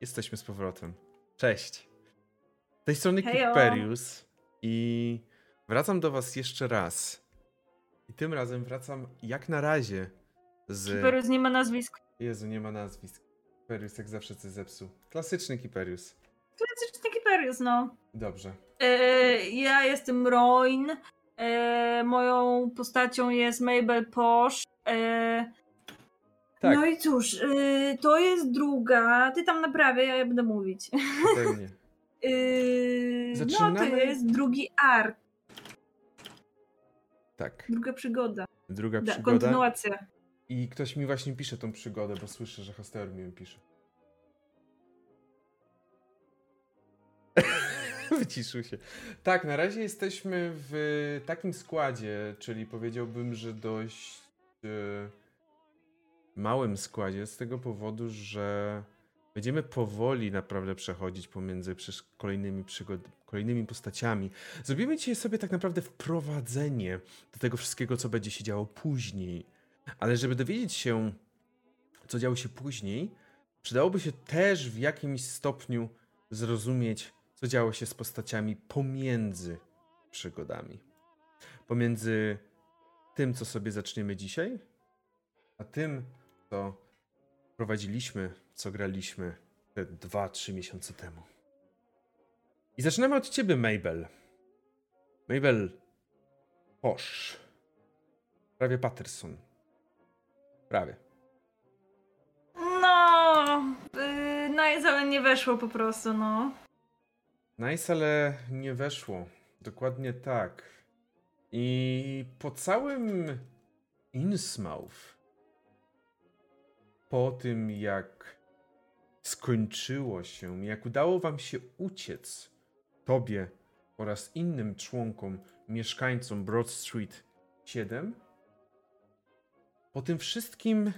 Jesteśmy z powrotem. Cześć. Z tej strony. Kiperius i wracam do was jeszcze raz. I tym razem wracam jak na razie z... Kiperus nie ma nazwisk. Jezu, nie ma nazwisk. Kiperius jak zawsze coś zepsuł. Klasyczny Kiperius. Klasyczny Kiperius, no. Dobrze. E, ja jestem Roin. E, moją postacią jest Mabel Posh. E, Tak, No i cóż, e, to jest druga. Ty tam naprawię, ja będę mówić. pewnie. E, no to Zaczynamy? jest drugi ark, Tak. druga przygoda. Druga Da, przygoda. kontynuacja. I ktoś mi właśnie pisze tą przygodę, bo słyszę, że Hoster mi ją pisze. Wyciszył się. Tak, na razie jesteśmy w takim składzie, czyli powiedziałbym, że dość e, małym składzie, z tego powodu, że będziemy powoli naprawdę przechodzić pomiędzy kolejnymi przygod, kolejnymi postaciami. Zrobimy dzisiaj sobie tak naprawdę wprowadzenie do tego wszystkiego, co będzie się działo później. Ale żeby dowiedzieć się, co działo się później, przydałoby się też w jakimś stopniu zrozumieć, co działo się z postaciami pomiędzy przygodami. Pomiędzy tym, co sobie zaczniemy dzisiaj, a tym, co prowadziliśmy, co graliśmy te 2-3 miesiące temu. I zaczynamy od ciebie, Mabel. Mabel Posz. Prawie Patterson. Prawie. No, yy, i ale nie weszło po prostu, no. Nice, ale nie weszło. Dokładnie tak. I po całym Innsmouth, po tym jak skończyło się, jak udało wam się uciec, tobie oraz innym członkom, mieszkańcom Broad Street 7, po tym wszystkim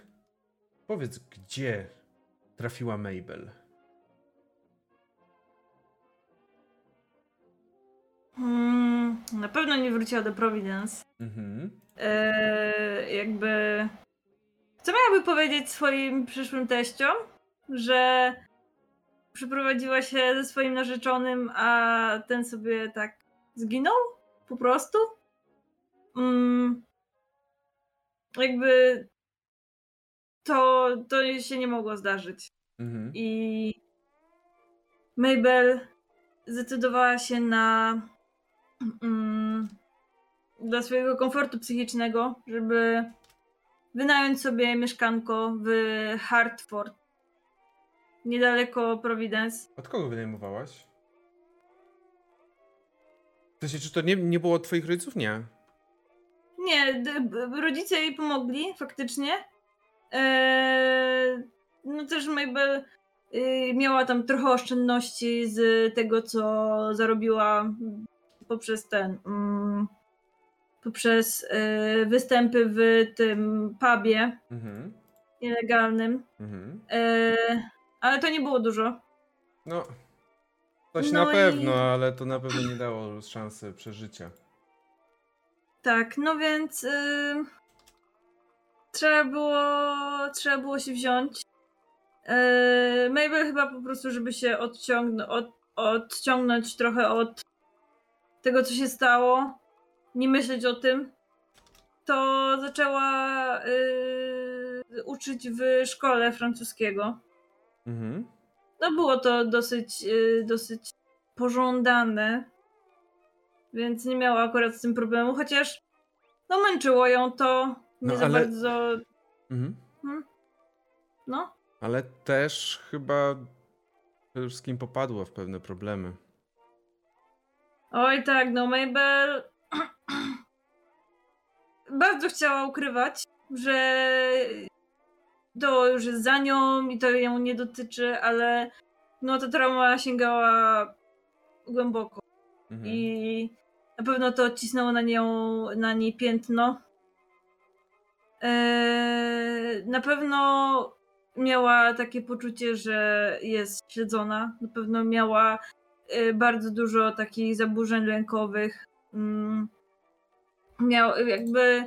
powiedz, gdzie trafiła Mabel? Hmm, na pewno nie wróciła do Providence. Mhm. Eee, jakby. Co miałaby powiedzieć swoim przyszłym teściom? Że przeprowadziła się ze swoim narzeczonym, a ten sobie tak zginął? Po prostu? Mm, jakby. To, to się nie mogło zdarzyć. Mhm. I Mabel zdecydowała się na mm, dla swojego komfortu psychicznego, żeby wynająć sobie mieszkanko w Hartford, niedaleko Providence. Od kogo wynajmowałaś? W sensie, czy to nie, nie było od twoich rodziców? Nie. Nie, rodzice jej pomogli faktycznie. Eee, no też Mabel y, miała tam trochę oszczędności z tego, co zarobiła poprzez ten. Mm, poprzez y, występy w tym pubie Mhm. nielegalnym. Mhm. Eee, ale to nie było dużo. No. Coś No na i- pewno, ale to na pewno nie dało szansy przeżycia. Tak, no więc y, trzeba było trzeba było się wziąć. Y, Mabel chyba po prostu, żeby się odciągn- od, odciągnąć trochę od tego, co się stało, nie myśleć o tym, to zaczęła y, uczyć w szkole francuskiego. Mhm. No było to dosyć, y, dosyć pożądane, więc nie miała akurat z tym problemu, chociaż no męczyło ją to nie No, za ale- bardzo, Mhm. no. Ale też chyba przede wszystkim popadła w pewne problemy. Oj tak, no Mabel bardzo chciała ukrywać, że to już jest za nią i to ją nie dotyczy, ale no ta trauma sięgała głęboko. Mhm. i na pewno to odcisnęło na nią, na niej piętno. Eee, na pewno miała takie poczucie, że jest śledzona. Na pewno miała e, bardzo dużo takich zaburzeń lękowych. Mm, miał jakby.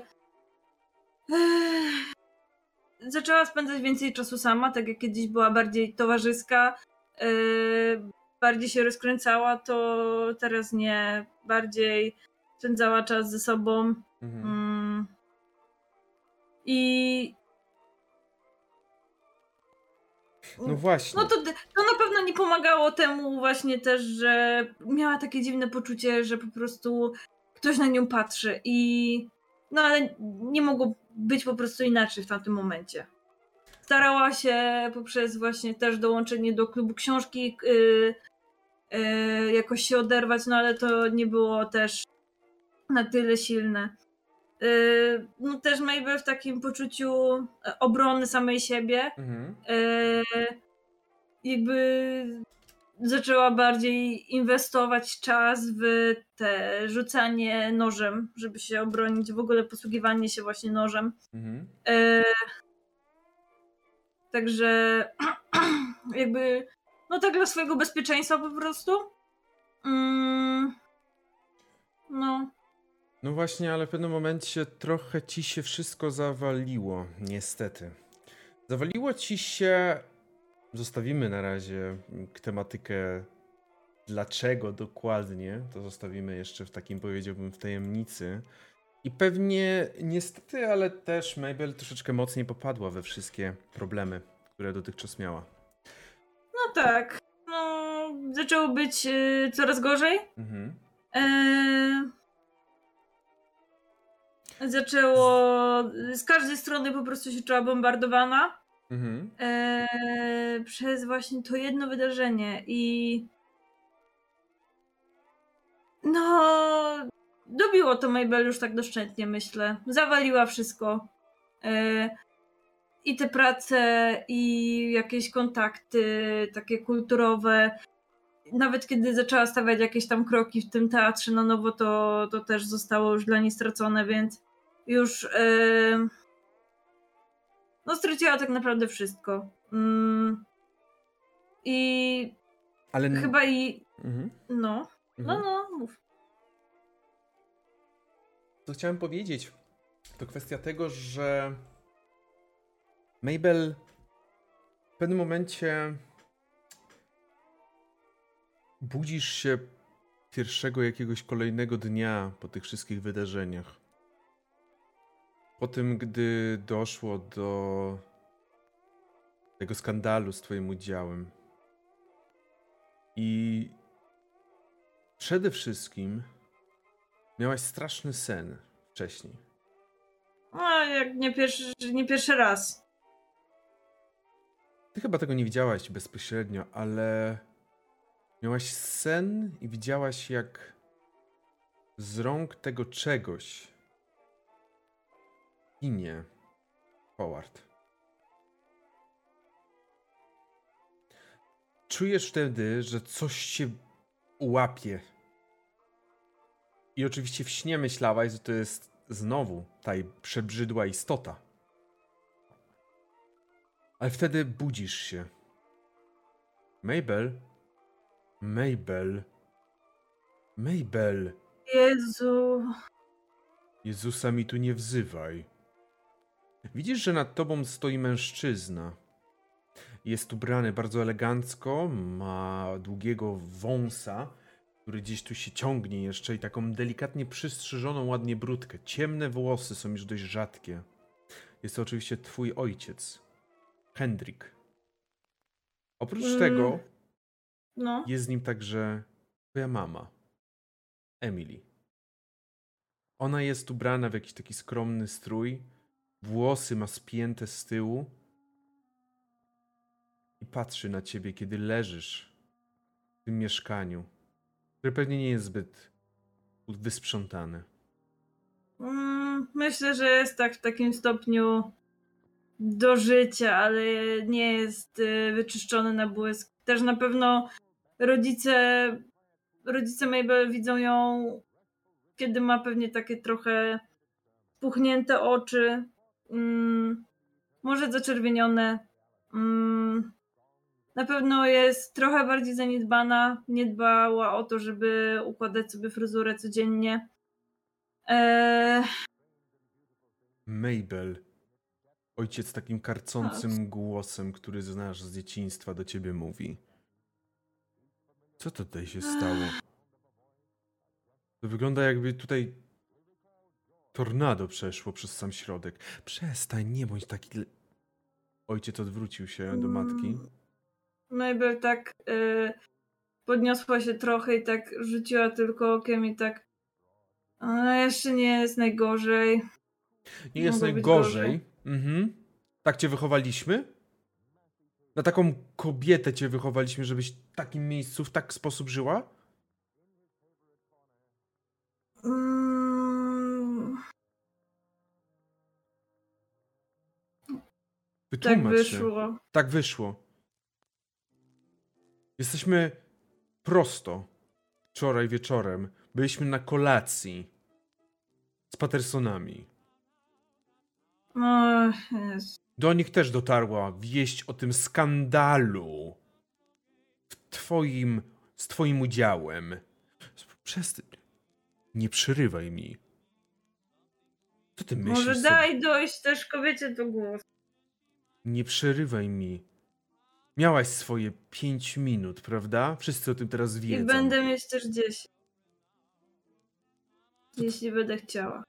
Zaczęła spędzać więcej czasu sama, tak jak kiedyś była bardziej towarzyska. yy, bardziej się rozkręcała, to teraz nie. Bardziej spędzała czas ze sobą. Mhm. Mm. I No właśnie. no to, to na pewno nie pomagało temu właśnie też, że miała takie dziwne poczucie, że po prostu ktoś na nią patrzy i no ale nie mogło być po prostu inaczej w tamtym momencie. Starała się poprzez właśnie też dołączenie do klubu książki yy, yy, jakoś się oderwać, no ale to nie było też na tyle silne. Yy, no też Mabel w takim poczuciu obrony samej siebie Mhm. yy, jakby zaczęła bardziej inwestować czas w te rzucanie nożem, żeby się obronić, w ogóle posługiwanie się właśnie nożem. Mhm. E, także jakby no tak dla swojego bezpieczeństwa po prostu. Mm, no. No właśnie, ale w pewnym momencie trochę ci się wszystko zawaliło, niestety. Zawaliło ci się. Zostawimy na razie tematykę, dlaczego dokładnie. To zostawimy jeszcze w takim, powiedziałbym, w tajemnicy. I pewnie, niestety, ale też Mabel troszeczkę mocniej popadła we wszystkie problemy, które dotychczas miała. No tak. No, zaczęło być y, coraz gorzej. Mhm. Eee, zaczęło. Z każdej strony po prostu się czuła bombardowana Mhm. eee, przez właśnie to jedno wydarzenie i. No. Dobiło to Mabel już tak doszczętnie, myślę. Zawaliła wszystko. Eee, I te prace, i jakieś kontakty takie kulturowe nawet kiedy zaczęła stawiać jakieś tam kroki w tym teatrze na nowo, to, to też zostało już dla niej stracone, więc już yy, no straciła tak naprawdę wszystko. Mm, I Ale. n- chyba i Mhm. no, no, Mhm. no, mów. Co chciałem powiedzieć, to kwestia tego, że Mabel w pewnym momencie budzisz się pierwszego jakiegoś kolejnego dnia po tych wszystkich wydarzeniach. Po tym, gdy doszło do tego skandalu z Twoim udziałem. I przede wszystkim Miałaś straszny sen wcześniej. No, jak nie pierwszy, nie pierwszy raz. Ty chyba tego nie widziałaś bezpośrednio, ale miałaś sen i widziałaś, jak z rąk tego czegoś ginie Howard. Czujesz wtedy, że coś cię łapie. I oczywiście w śnie myślałaś, że to jest znowu ta przebrzydła istota. Ale wtedy budzisz się. Mabel? Mabel? Mabel? Jezu. Jezusa mi tu nie wzywaj. Widzisz, że nad tobą stoi mężczyzna. Jest ubrany bardzo elegancko, ma długiego wąsa, który gdzieś tu się ciągnie jeszcze i taką delikatnie przystrzyżoną ładnie brudkę. Ciemne włosy są już dość rzadkie. Jest to oczywiście twój ojciec, Hendrik. Oprócz Mm. tego No. jest z nim także twoja mama, Emily. Ona jest ubrana w jakiś taki skromny strój, włosy ma spięte z tyłu i patrzy na ciebie, kiedy leżysz w tym mieszkaniu, które pewnie nie jest zbyt wysprzątane. Mm, Myślę, że jest tak w takim stopniu do życia, ale nie jest y, wyczyszczony na błysk. Też na pewno rodzice, rodzice Mabel widzą ją, kiedy ma pewnie takie trochę puchnięte oczy, mm, może zaczerwienione. Mm, na pewno jest trochę bardziej zaniedbana, nie dbała o to, żeby układać sobie fryzurę codziennie. Eee, Mabel, ojciec takim karcącym głosem, który znasz z dzieciństwa, do ciebie mówi. Co tutaj się stało? To wygląda jakby tutaj tornado przeszło przez sam środek. Przestań, nie bądź taki... Ojciec odwrócił się do matki. Mm, Mabel tak y, podniosła się trochę i tak rzuciła tylko okiem i tak. Ale jeszcze nie jest najgorzej. Nie jest najgorzej. Mhm. Tak cię wychowaliśmy? Na taką kobietę cię wychowaliśmy, żebyś w takim miejscu, w taki sposób żyła? Wytłumacz tak się. wyszło. Tak wyszło. Jesteśmy prosto. Wczoraj wieczorem byliśmy na kolacji z Patersonami. O, Jezu. Do nich też dotarła wieść o tym skandalu w twoim, z twoim udziałem. Przestań. Nie przerywaj mi. Co ty myślisz? Może sobie? daj dojść też kobiecie do głosu. Nie przerywaj mi. Miałaś swoje pięć minut, prawda? Wszyscy o tym teraz I wiedzą. będę mieć też 10. Jeśli będę chciała.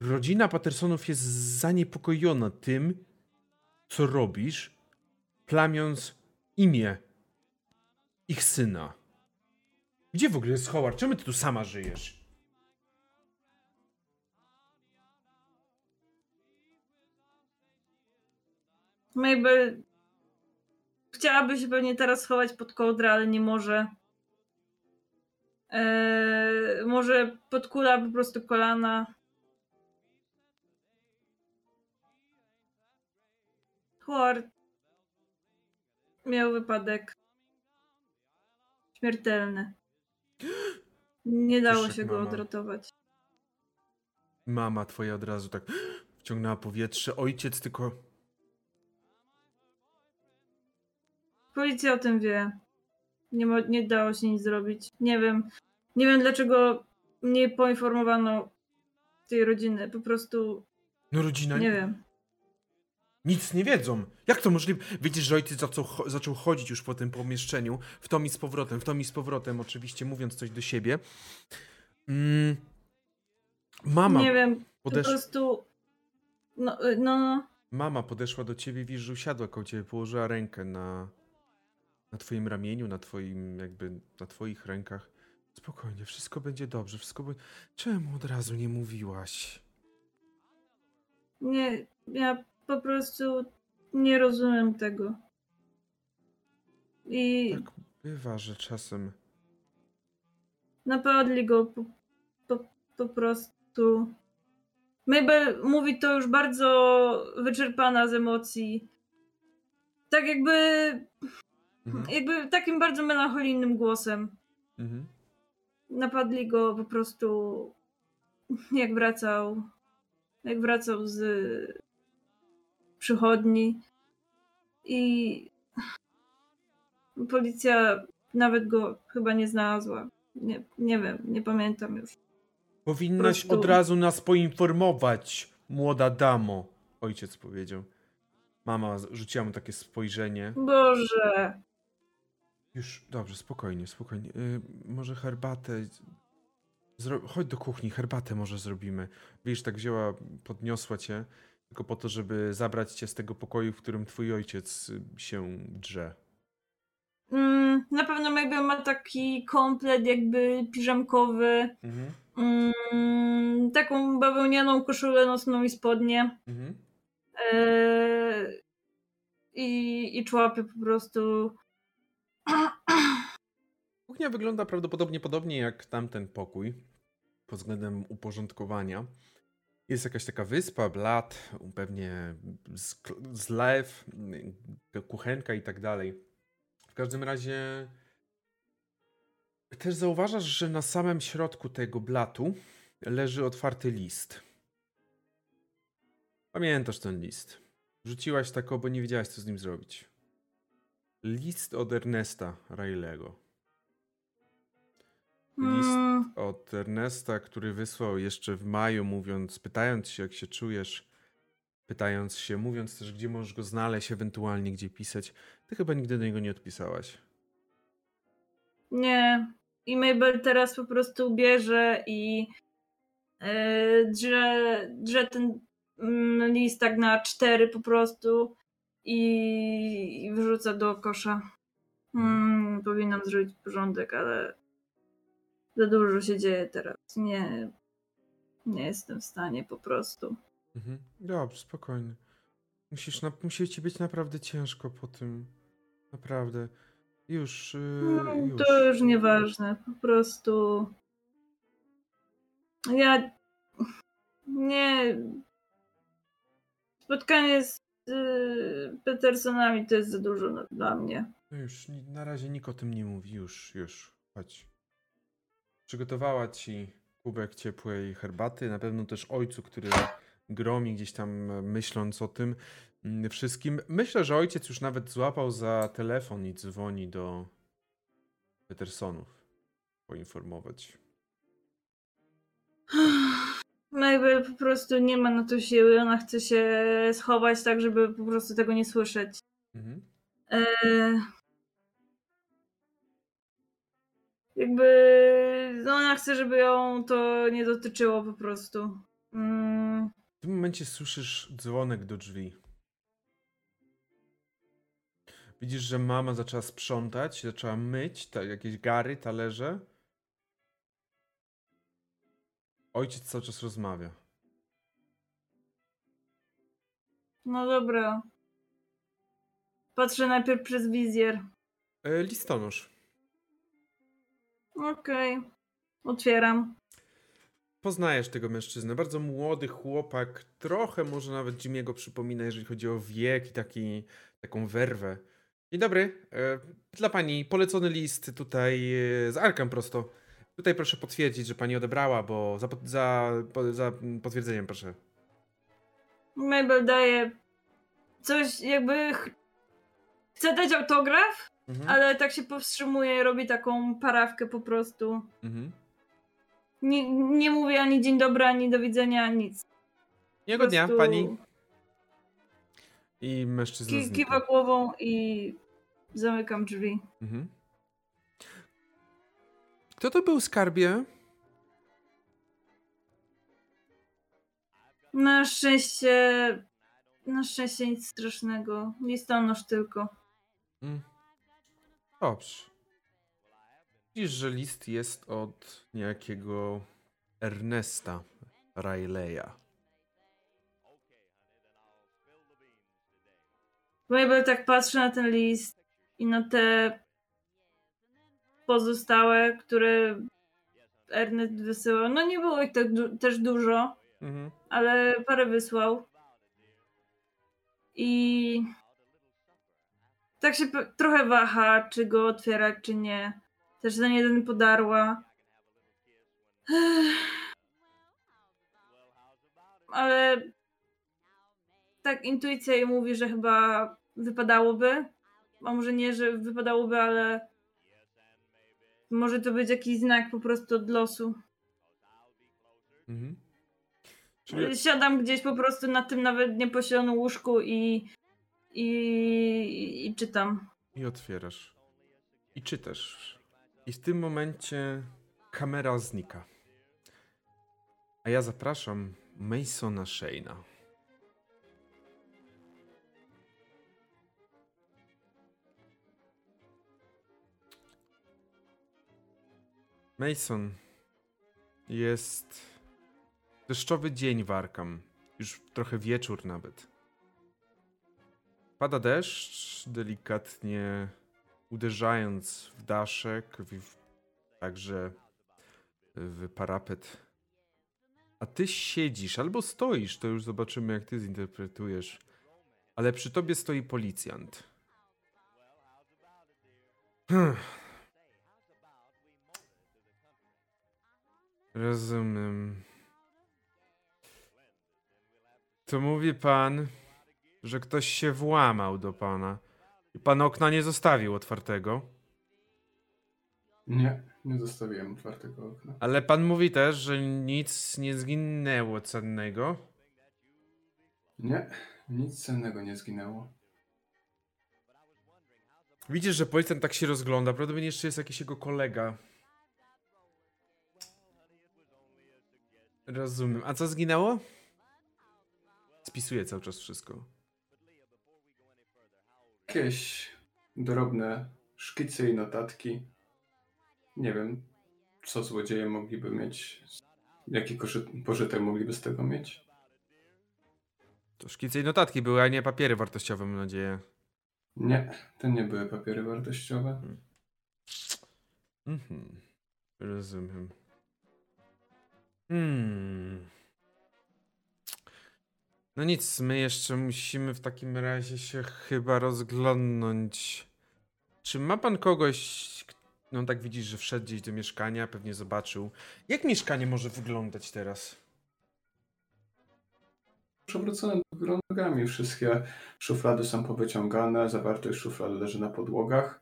Rodzina Pattersonów jest zaniepokojona tym, co robisz, plamiąc imię ich syna. Gdzie w ogóle jest Howard? Czemu ty tu sama żyjesz? Mabel chciałaby się pewnie teraz schować pod kołdrę, ale nie może. Eee, może podkula po prostu kolana. Howard miał wypadek śmiertelny. Nie dało się go mama. odratować. Mama twoja od razu tak wciągnęła powietrze. Ojciec tylko... Policja o tym wie. Nie, mo- nie dało się nic zrobić. Nie wiem. Nie wiem dlaczego nie poinformowano tej rodziny. Po prostu No rodzina nie wiem. nic nie wiedzą. Jak to możliwe? Widzisz, że ojciec zaczął, zaczął chodzić już po tym pomieszczeniu, w tom i z powrotem, w tom i z powrotem, oczywiście mówiąc coś do siebie. Mm. Mama Nie wiem. Po podesz... prostu. No, y, no, no. Mama podeszła do ciebie, widzisz, że usiadła koło ciebie, położyła rękę na, na twoim ramieniu, na twoim, jakby, na twoich rękach. Spokojnie, wszystko będzie dobrze, wszystko będzie... Czemu od razu nie mówiłaś? Nie. Ja po prostu nie rozumiem tego. I Tak bywa, że czasem... napadli go po, po, po prostu. Mabel mówi to już bardzo wyczerpana z emocji. Tak jakby Mhm. jakby takim bardzo melancholijnym głosem. Mhm. Napadli go po prostu jak wracał, jak wracał z przychodni i policja nawet go chyba nie znalazła. Nie, nie wiem, nie pamiętam już. Powinnaś prostu- od razu nas poinformować, młoda damo, ojciec powiedział. Mama rzuciła mu takie spojrzenie. Boże, Już, dobrze, spokojnie, spokojnie. Y, może herbatę. Zro... Chodź do kuchni, herbatę może zrobimy. Widzisz, tak wzięła, podniosła cię, tylko po to, żeby zabrać cię z tego pokoju, w którym twój ojciec y, się drze. mm, na pewno Mabel ma taki komplet jakby piżamkowy, Mhm. mm, taką bawełnianą koszulę nocną i spodnie. Mhm. Eee, i, i człapy po prostu. Kuchnia wygląda prawdopodobnie podobnie jak tamten pokój pod względem uporządkowania. Jest jakaś taka wyspa, blat, pewnie zlew, kuchenka i tak dalej. W każdym razie też zauważasz, że na samym środku tego blatu leży otwarty list. Pamiętasz ten list. Rzuciłaś tako, bo nie wiedziałaś, co z nim zrobić. List od Ernesta Railego. List Mm, od Ernesta, który wysłał jeszcze w maju, mówiąc, pytając się, jak się czujesz pytając się, mówiąc też, gdzie możesz go znaleźć, ewentualnie gdzie pisać. Ty chyba nigdy do niego nie odpisałaś. Nie. I Mabel teraz po prostu bierze i yy, drze, drze ten mm, list tak na cztery po prostu i, i wyrzuca do kosza. Hmm, powinnam zrobić porządek, ale za dużo się dzieje teraz. Nie, nie jestem w stanie po prostu. Mhm. Dobrze, spokojnie. Musisz na, musi ci być naprawdę ciężko po tym. Naprawdę. Już, yy, No, już. to już nieważne. Po prostu. Ja. Nie. Spotkanie z y, Petersonami to jest za dużo dla mnie. No już, na razie nikt o tym nie mówi. Już, już. Chodź. Przygotowała ci kubek ciepłej herbaty. Na pewno też ojcu, który gromi gdzieś tam myśląc o tym mm, wszystkim. Myślę, że ojciec już nawet złapał za telefon i dzwoni do Petersonów. Poinformować. Mabel po prostu nie ma na to siły. Ona chce się schować tak, żeby po prostu tego nie słyszeć. Mhm. E, jakby no ona chce, żeby ją to nie dotyczyło po prostu. Mm, W tym momencie słyszysz dzwonek do drzwi. Widzisz, że mama zaczęła sprzątać, zaczęła myć ta, jakieś gary, talerze. Ojciec cały czas rozmawia. no dobra. Patrzę najpierw przez wizjer. E, listonosz. Okej. Otwieram. Poznajesz tego mężczyznę. Bardzo młody chłopak. Trochę może nawet Jimmy'ego przypomina, jeżeli chodzi o wiek i taki, taką werwę. Dzień dobry. E, Dla pani polecony list tutaj e, z Arkam prosto. Tutaj proszę potwierdzić, że pani odebrała, bo za, za, za potwierdzeniem proszę. Mabel daje coś jakby ch- chce dać autograf, Mhm. ale tak się powstrzymuje, robi taką parawkę po prostu. Mhm. Nie, nie mówi ani dzień dobry, ani do widzenia, nic. Miłego dnia prostu pani. I mężczyzna Ki- znika. kiwa głową i zamykam drzwi. Mhm. Kto to był skarbie? Na szczęście. Na szczęście nic strasznego. Listonosz tylko. Mm. Dobrze. Widzisz, że list jest od niejakiego Ernesta Rileya. Mabel tak patrzy na ten list i na te pozostałe, które Ernest wysyłał. No nie było ich tak du- też dużo, Mhm. ale parę wysłał. I tak się trochę waha, czy go otwierać, czy nie. Też ten jeden podarła. Ale tak intuicja jej mówi, że chyba wypadałoby. A może nie, że wypadałoby, ale może to być jakiś znak po prostu od losu. Mhm. Czyli Siadam gdzieś po prostu na tym nawet nieposilonym łóżku i, i, i czytam. i otwierasz. I czytasz. I w tym momencie kamera znika. A ja zapraszam Masona Shane'a. Mason, jest deszczowy dzień w. Już trochę wieczór nawet. Pada deszcz, delikatnie uderzając w daszek, w, także w parapet. A ty siedzisz albo stoisz, to już zobaczymy, jak ty zinterpretujesz. Ale przy tobie stoi policjant. Hmm. Rozumiem. To mówi pan, że ktoś się włamał do pana i pan okna nie zostawił otwartego. Nie, nie zostawiłem otwartego okna. Ale pan mówi też, że nic nie zginęło cennego. Nie, nic cennego nie zginęło. Widzisz, że policjant tak się rozgląda. Prawdopodobnie jeszcze jest jakiś jego kolega. Rozumiem. A co zginęło? Spisuję cały czas wszystko. Jakieś drobne szkice i notatki. Nie wiem, co złodzieje mogliby mieć. Jaki pożytek mogliby z tego mieć? To szkice i notatki były, a nie papiery wartościowe, mam nadzieję. Nie, to nie były papiery wartościowe. Mhm. Rozumiem. Hmm. No nic, my jeszcze musimy w takim razie się chyba rozglądnąć. Czy ma pan kogoś, no tak widzisz, że wszedł gdzieś do mieszkania, pewnie zobaczył. Jak mieszkanie może wyglądać teraz? Przewrócone nogami. Wszystkie szuflady są powyciągane, zawartość szuflad leży na podłogach.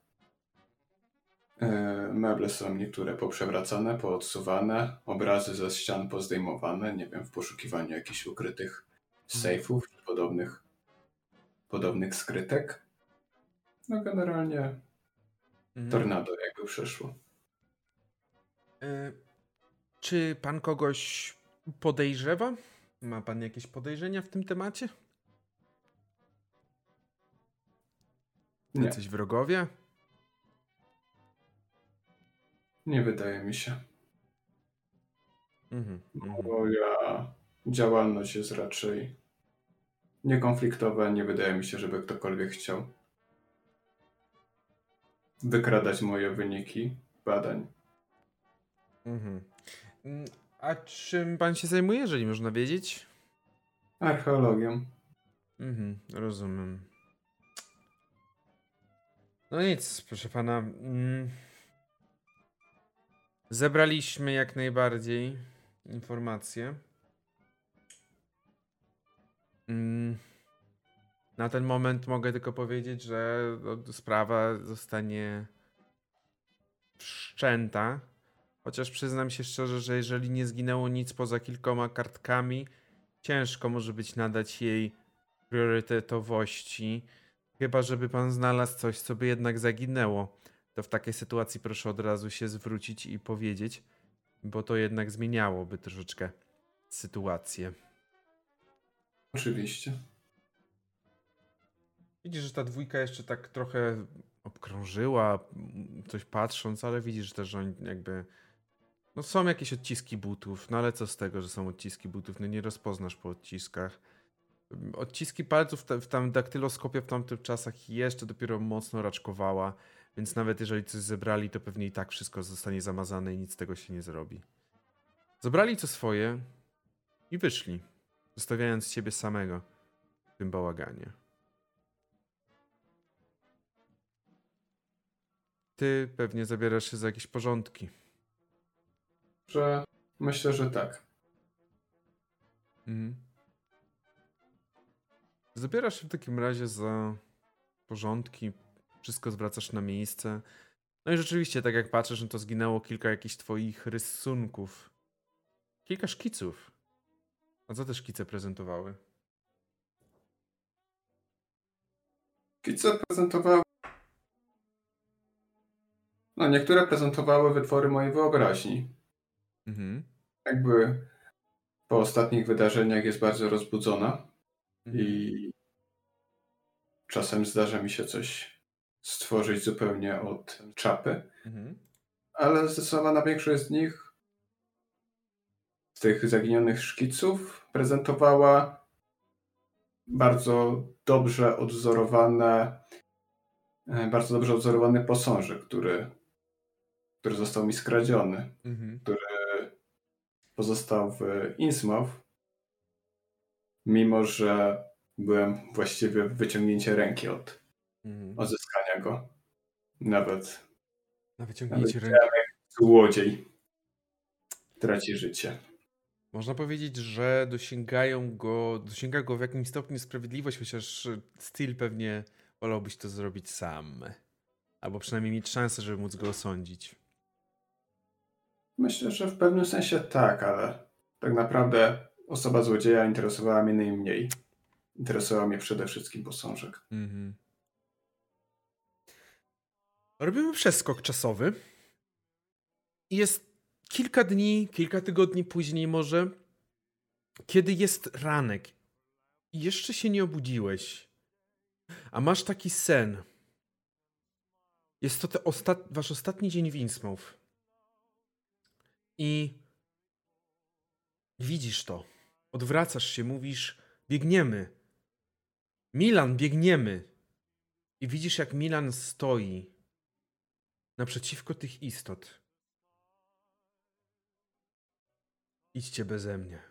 E, Meble są niektóre poprzewracane, poodsuwane, obrazy ze ścian pozdejmowane, nie wiem, w poszukiwaniu jakichś ukrytych sejfów czy podobnych, podobnych skrytek. No generalnie Mhm. tornado jakby przeszło. E, Czy pan kogoś podejrzewa? Ma pan jakieś podejrzenia w tym temacie? Nie, Jacyś wrogowie? nie wydaje mi się. Mhm. mhm. Moja działalność jest raczej niekonfliktowa. Nie wydaje mi się, żeby ktokolwiek chciał wykradać moje wyniki badań. Mhm. Mm, A czym pan się zajmuje, jeżeli można wiedzieć? Archeologią. Mhm, rozumiem. No nic, proszę pana. Mm. Zebraliśmy jak najbardziej informacje. Mm. Na ten moment mogę tylko powiedzieć, że no, sprawa zostanie wszczęta. Chociaż przyznam się szczerze, że jeżeli nie zginęło nic poza kilkoma kartkami, ciężko może być nadać jej priorytetowości. Chyba, żeby pan znalazł coś, co by jednak zaginęło. To w takiej sytuacji proszę od razu się zwrócić i powiedzieć, bo to jednak zmieniałoby troszeczkę sytuację. Oczywiście. Widzisz, że ta dwójka jeszcze tak trochę obkrążyła, coś patrząc, ale widzisz też, że oni jakby. No są jakieś odciski butów, no ale co z tego, że są odciski butów? No nie rozpoznasz po odciskach. Odciski palców w tam daktyloskopie w tamtych czasach jeszcze dopiero mocno raczkowała, więc nawet jeżeli coś zebrali, to pewnie i tak wszystko zostanie zamazane i nic z tego się nie zrobi. Zebrali co swoje i wyszli, zostawiając ciebie samego w tym bałaganie. Ty pewnie zabierasz się za jakieś porządki. Że myślę, że tak. Mhm. Zabierasz się w takim razie za porządki, wszystko zwracasz na miejsce. No i rzeczywiście, tak jak patrzysz, no to zginęło kilka jakichś twoich rysunków. Kilka szkiców. A co te szkice prezentowały? Kice prezentowały. No, niektóre prezentowały wytwory mojej wyobraźni. Mhm. Jakby po ostatnich wydarzeniach jest bardzo rozbudzona Mhm. i czasem zdarza mi się coś stworzyć zupełnie od czapy, Mhm. ale zdecydowana większość z nich, z tych zaginionych szkiców, prezentowała bardzo dobrze odwzorowane, e, bardzo dobrze odwzorowany posążek, który, który został mi skradziony. Mhm. pozostał w Innsmouth, mimo że byłem właściwie w wyciągnięcie ręki od Mhm. odzyskania go. Nawet Na wyciągnięcie Nawet ręki. złodziej traci życie. Można powiedzieć, że dosięgają go, dosięga go w jakimś stopniu sprawiedliwość, chociaż Steel pewnie wolałbyś to zrobić sam. Albo przynajmniej mieć szansę, żeby móc go osądzić. Myślę, że w pewnym sensie tak, ale tak naprawdę osoba złodzieja interesowała mnie najmniej. interesował mnie przede wszystkim posążek. Mhm. Robimy przeskok czasowy. Jest kilka dni, kilka tygodni później może, kiedy jest ranek i jeszcze się nie obudziłeś, a masz taki sen. Jest to ostat... wasz ostatni dzień w Innsmouth. I widzisz to. Odwracasz się, mówisz: Biegniemy. Milan, biegniemy. I widzisz, jak Milan stoi naprzeciwko tych istot. Idźcie beze mnie.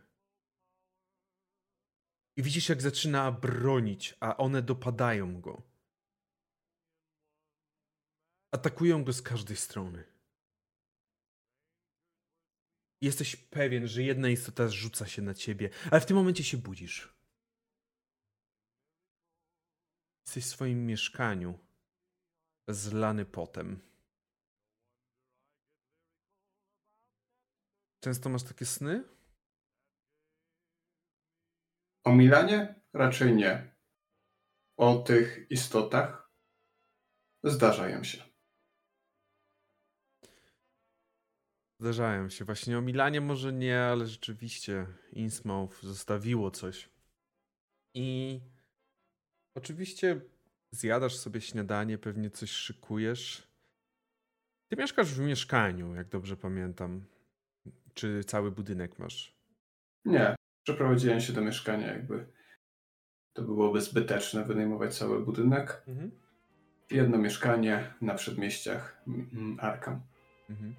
I widzisz, jak zaczyna bronić, a one dopadają go. Atakują go z każdej strony. Jesteś pewien, że jedna istota rzuca się na ciebie, ale w tym momencie się budzisz. Jesteś w swoim mieszkaniu, zlany potem. Często masz takie sny? O Milanie? Raczej nie. O tych istotach zdarzają się. Zdarzają się. Właśnie o Milanie może nie, ale rzeczywiście Innsmouth zostawiło coś. I oczywiście zjadasz sobie śniadanie, pewnie coś szykujesz. Ty mieszkasz w mieszkaniu, jak dobrze pamiętam. Czy cały budynek masz? Nie. Przeprowadziłem się do mieszkania, jakby to byłoby zbyteczne wynajmować cały budynek. Mhm. Jedno mieszkanie na przedmieściach mm, Arkham. Mhm.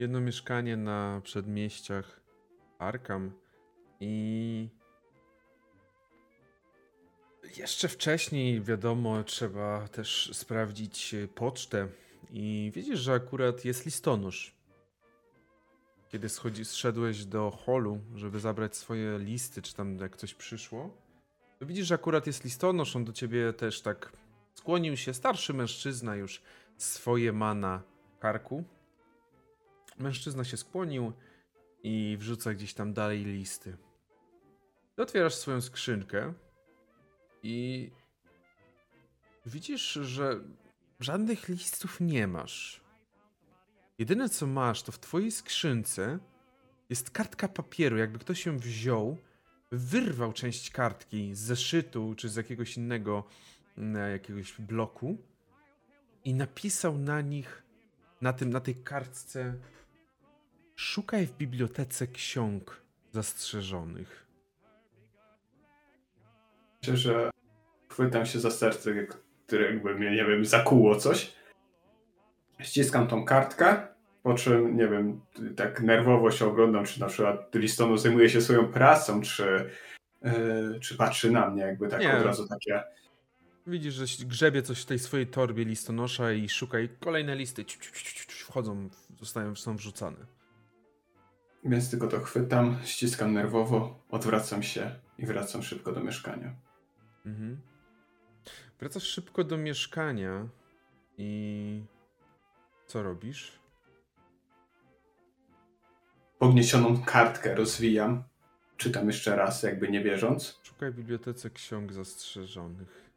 Jedno mieszkanie na przedmieściach Arkham i jeszcze wcześniej, wiadomo, trzeba też sprawdzić e, pocztę i widzisz, że akurat jest listonosz. Kiedy schodzi, zszedłeś do holu, żeby zabrać swoje listy, czy tam jak coś przyszło, to widzisz, że akurat jest listonosz, on do ciebie też tak skłonił się, starszy mężczyzna już swoje ma na karku. Mężczyzna się skłonił i wrzuca gdzieś tam dalej listy. Ty otwierasz swoją skrzynkę i widzisz, że żadnych listów nie masz. Jedyne co masz, to w twojej skrzynce jest kartka papieru, jakby ktoś ją wziął, wyrwał część kartki z zeszytu czy z jakiegoś innego mm, jakiegoś bloku i napisał na nich, na tym, na tej kartce Szukaj w bibliotece ksiąg zastrzeżonych. Myślę, że chwytam się za serce, które jakby mnie, nie wiem, zakuło coś. Ściskam tą kartkę, po czym, nie wiem, tak nerwowo się oglądam, czy na przykład listono zajmuje się swoją pracą, czy, yy, czy patrzy na mnie, jakby tak Nie. od razu takie. Widzisz, że grzebie coś w tej swojej torbie listonosza i szukaj kolejne listy. Ciu, ciu, ciu, Wchodzą, zostają, są wrzucane. Więc tylko to chwytam, ściskam nerwowo, odwracam się i wracam szybko do mieszkania. Mhm. Wracasz szybko do mieszkania i co robisz? Podniesioną kartkę rozwijam, czytam jeszcze raz, jakby nie wierząc. Szukaj w bibliotece ksiąg zastrzeżonych.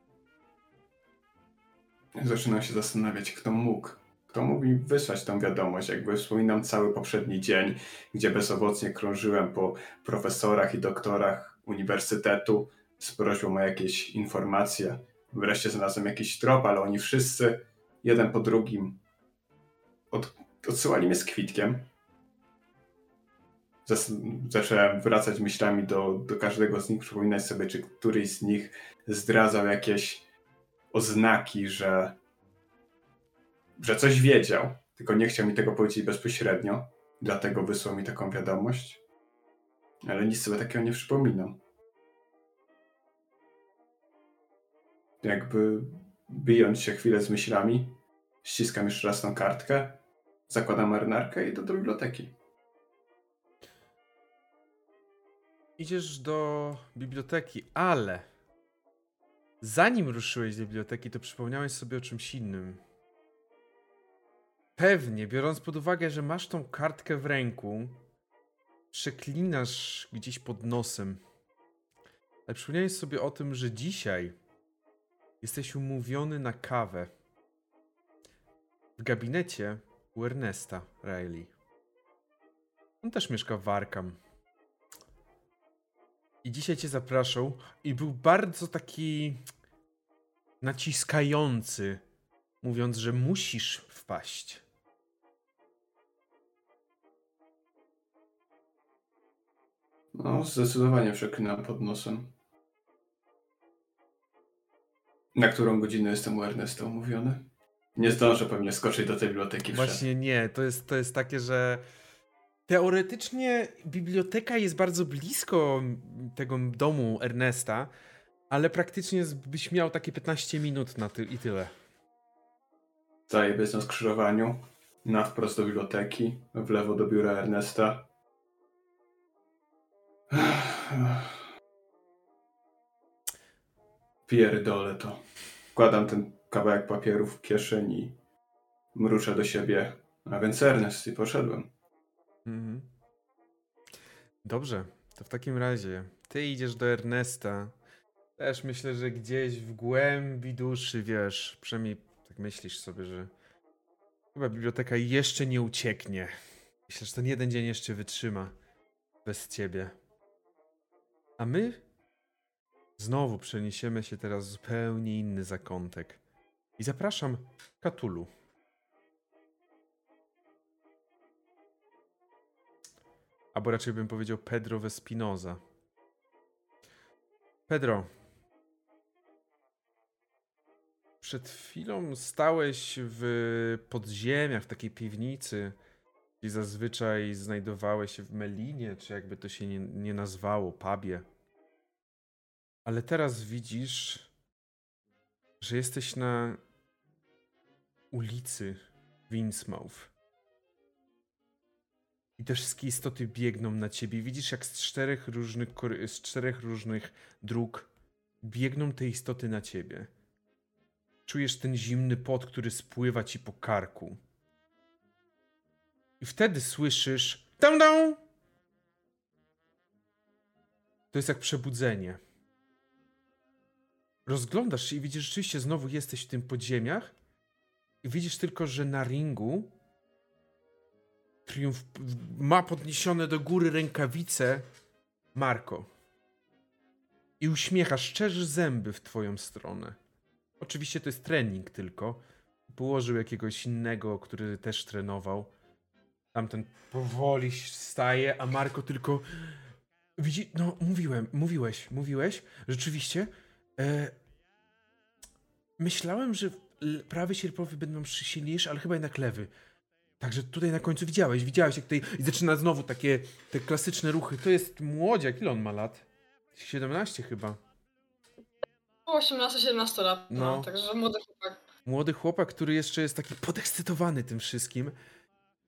Zaczynam się zastanawiać, kto mógł. Kto mógł mi wysłać tą wiadomość? Jakby wspominam cały poprzedni dzień, gdzie bezowocnie krążyłem po profesorach i doktorach uniwersytetu z prośbą o jakieś informacje. Wreszcie znalazłem jakiś trop, ale oni wszyscy, jeden po drugim, od, odsyłali mnie z kwitkiem. Zacząłem wracać myślami do, do każdego z nich, przypominać sobie, czy któryś z nich zdradzał jakieś oznaki, że, że coś wiedział, tylko nie chciał mi tego powiedzieć bezpośrednio, dlatego wysłał mi taką wiadomość. Ale nic sobie takiego nie przypominam. Jakby bijąc się chwilę z myślami, ściskam jeszcze raz tą kartkę, zakładam marynarkę i do biblioteki. Idziesz do biblioteki, ale zanim ruszyłeś do biblioteki, to przypomniałeś sobie o czymś innym. Pewnie, biorąc pod uwagę, że masz tą kartkę w ręku, przeklinasz gdzieś pod nosem. Ale przypomniałeś sobie o tym, że dzisiaj jesteś umówiony na kawę w gabinecie u Ernesta Riley. On też mieszka w Arkham. I dzisiaj cię zapraszał i był bardzo taki naciskający, mówiąc, że musisz wpaść. No, zdecydowanie przeklinam pod nosem. Na którą godzinę jestem u Ernesta umówiony? Nie zdążę pewnie skoczyć do tej biblioteki. Właśnie nie, to jest, to jest takie, że teoretycznie biblioteka jest bardzo blisko tego domu Ernesta, ale praktycznie byś miał takie 15 minut na ty i tyle. Staję bez na skrzyżowaniu, na wprost do biblioteki, w lewo do biura Ernesta. Pierdolę to. Wkładam ten kawałek papieru w kieszeń i mruczę do siebie. A więc Ernest i poszedłem. Mhm. Dobrze, to w takim razie ty idziesz do Ernesta. Też myślę, że gdzieś w głębi duszy, wiesz, przynajmniej tak myślisz sobie, że chyba biblioteka jeszcze nie ucieknie. Myślę, że ten jeden dzień jeszcze wytrzyma bez ciebie. A my znowu przeniesiemy się teraz w zupełnie inny zakątek. I zapraszam Katulu. Albo raczej bym powiedział Pedro Vespinoza. Pedro. Przed chwilą stałeś w podziemiach, w takiej piwnicy, gdzie zazwyczaj znajdowałeś się w Melinie, czy jakby to się nie, nie nazwało, pubie. Ale teraz widzisz, że jesteś na ulicy Winsmouth. I te wszystkie istoty biegną na ciebie. Widzisz, jak z czterech różnych, z czterech różnych dróg biegną te istoty na ciebie. Czujesz ten zimny pot, który spływa ci po karku. I wtedy słyszysz. Dam, dam! To jest jak przebudzenie. Rozglądasz się i widzisz, rzeczywiście znowu jesteś w tym podziemiach. I widzisz tylko, że na ringu Triumf ma podniesione do góry rękawice Marko. I uśmiecha, szczerzy zęby w twoją stronę. Oczywiście to jest trening tylko. Położył jakiegoś innego, który też trenował. Tamten powoli staje, a Marko tylko widzi, no mówiłem, mówiłeś, mówiłeś, rzeczywiście. E, myślałem, że prawy sierpowy będą silniejsze, ale chyba jednak lewy. Także tutaj na końcu widziałeś, widziałeś jak tutaj i zaczyna znowu takie te klasyczne ruchy. To jest młodziak, ile on ma lat? 17 chyba. 18-17 lat, no. No. także młody chłopak. Młody chłopak, który jeszcze jest taki podekscytowany tym wszystkim.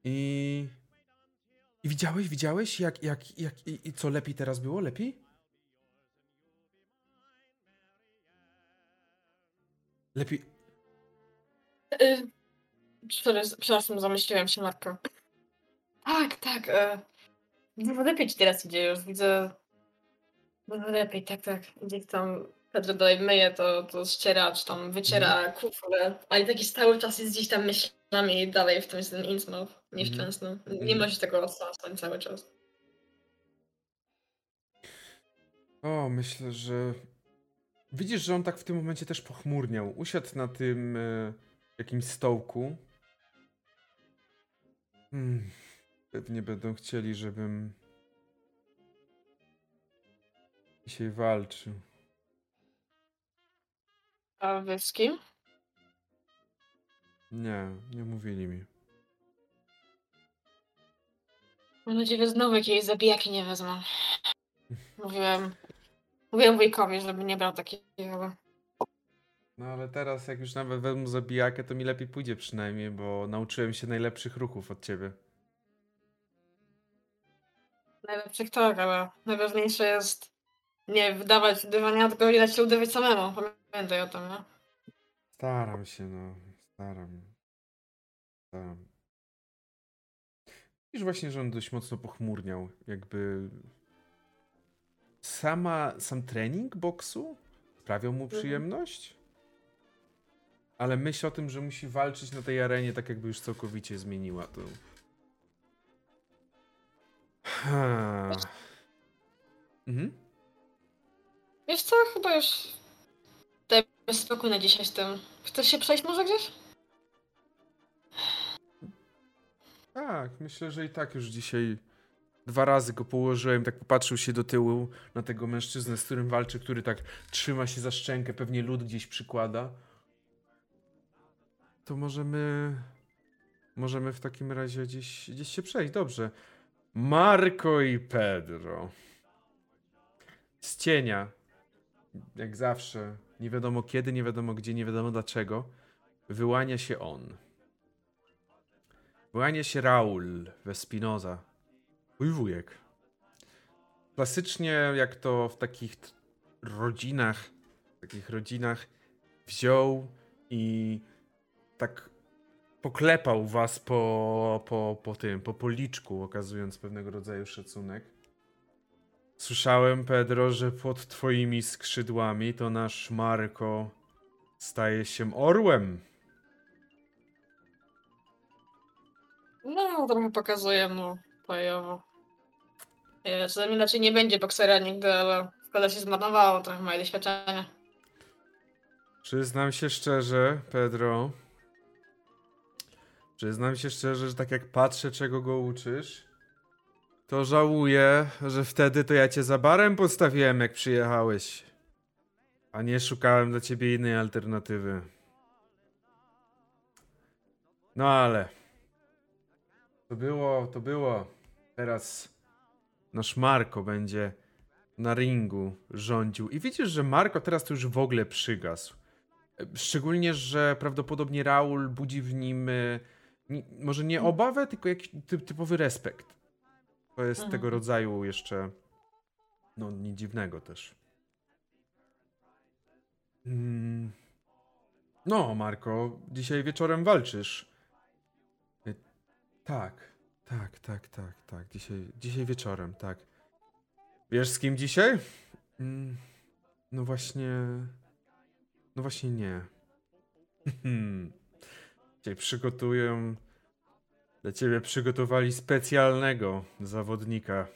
I... I widziałeś, widziałeś jak, jak, jak i, i co lepiej teraz było? Lepiej? Lepiej. Y, przepraszam, zamyśliłem się, Marko. Tak, tak. E, dużo lepiej ci teraz idzie już, widzę. Dużo lepiej, tak, tak. Gdzieś tam Pedro dalej myje, to, to ściera, czy tam wyciera kufle, ale taki cały czas jest gdzieś tam myślami dalej w tym jest ten Mhm. ten snu. Nie Mhm. ma się tego odstąpić cały czas. O, myślę, że. Widzisz, że on tak w tym momencie też pochmurniał. Usiadł na tym e, jakimś stołku. Hmm. Pewnie będą chcieli, żebym dzisiaj walczył. A wy z kim? Nie, nie mówili mi. Mam nadzieję, że znowu jakiejś zabijaki nie wezmą. Mówiłem. Mówiłem wujkowi, żeby nie brał takiego. No ale teraz, jak już nawet wezmę zabijakę, to mi lepiej pójdzie przynajmniej, bo nauczyłem się najlepszych ruchów od ciebie. Najlepszych tak, ale najważniejsze jest nie wydawać uderzenia, tylko dać się uderzyć samemu. Pamiętaj o tym, nie? Staram się, no. Staram. Staram. Widzisz właśnie, że on dość mocno pochmurniał. Jakby sama, sam trening boksu sprawiał mu przyjemność, ale myśl o tym, że musi walczyć na tej arenie, tak jakby już całkowicie zmieniła to. Ha. Mhm. Wiesz co, chyba już dajmy spokój na dzisiaj z tym. Chcesz się przejść może gdzieś? Tak, myślę, że i tak już dzisiaj dwa razy go położyłem, tak popatrzył się do tyłu na tego mężczyznę, z którym walczy, który tak trzyma się za szczękę, pewnie lód gdzieś przykłada. To możemy... Możemy w takim razie gdzieś, gdzieś się przejść, dobrze. Marco i Pedro. Z cienia. Jak zawsze. Nie wiadomo kiedy, nie wiadomo gdzie, nie wiadomo dlaczego. Wyłania się on. Wyłania się Raul Vespinoza. Mój wujek. Klasycznie, jak to w takich rodzinach, w takich rodzinach wziął i tak poklepał was po, po, po tym, po policzku, okazując pewnego rodzaju szacunek. Słyszałem, Pedro, że pod twoimi skrzydłami to nasz Marco staje się orłem. No, trochę pokazuję mu bojowo. Wiesz, ze mnie inaczej nie będzie boksera nigdy, ale szkoda się zmarnowało trochę moje doświadczenie. Przyznam się szczerze, Pedro. Przyznam się szczerze, że tak jak patrzę, czego go uczysz, to żałuję, że wtedy to ja cię za barem postawiłem, jak przyjechałeś. A nie szukałem dla ciebie innej alternatywy. No ale. To było, to było. Teraz nasz Marko będzie na ringu rządził. I widzisz, że Marko teraz to już w ogóle przygasł. Szczególnie, że prawdopodobnie Raul budzi w nim e, ni- może nie obawę, tylko jakiś ty, typowy respekt. To jest Mhm. tego rodzaju jeszcze no nie dziwnego też. Mm. No, Marko, dzisiaj wieczorem walczysz. Y, Tak, tak, tak, tak, tak. Dzisiaj, dzisiaj wieczorem, tak. Wiesz z kim dzisiaj? Mm, No właśnie. No właśnie nie. Dzisiaj przygotuję. Dla ciebie przygotowali specjalnego zawodnika.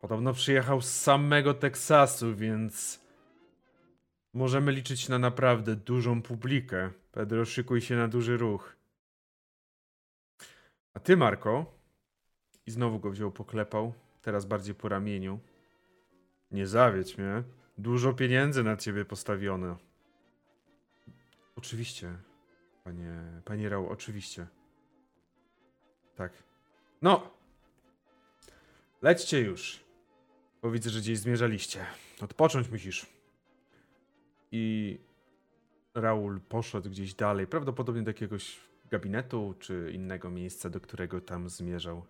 Podobno przyjechał z samego Teksasu, więc możemy liczyć na naprawdę dużą publikę. Pedro, szykuj się na duży ruch. A ty, Marko, i znowu go wziął, poklepał, teraz bardziej po ramieniu. Nie zawiedź mnie. Dużo pieniędzy na ciebie postawiono. Oczywiście, panie, panie Rał, oczywiście. Tak. No! Lećcie już. Bo widzę, że gdzieś zmierzaliście. Odpocząć musisz. I Raul poszedł gdzieś dalej, prawdopodobnie do jakiegoś gabinetu czy innego miejsca, do którego tam zmierzał.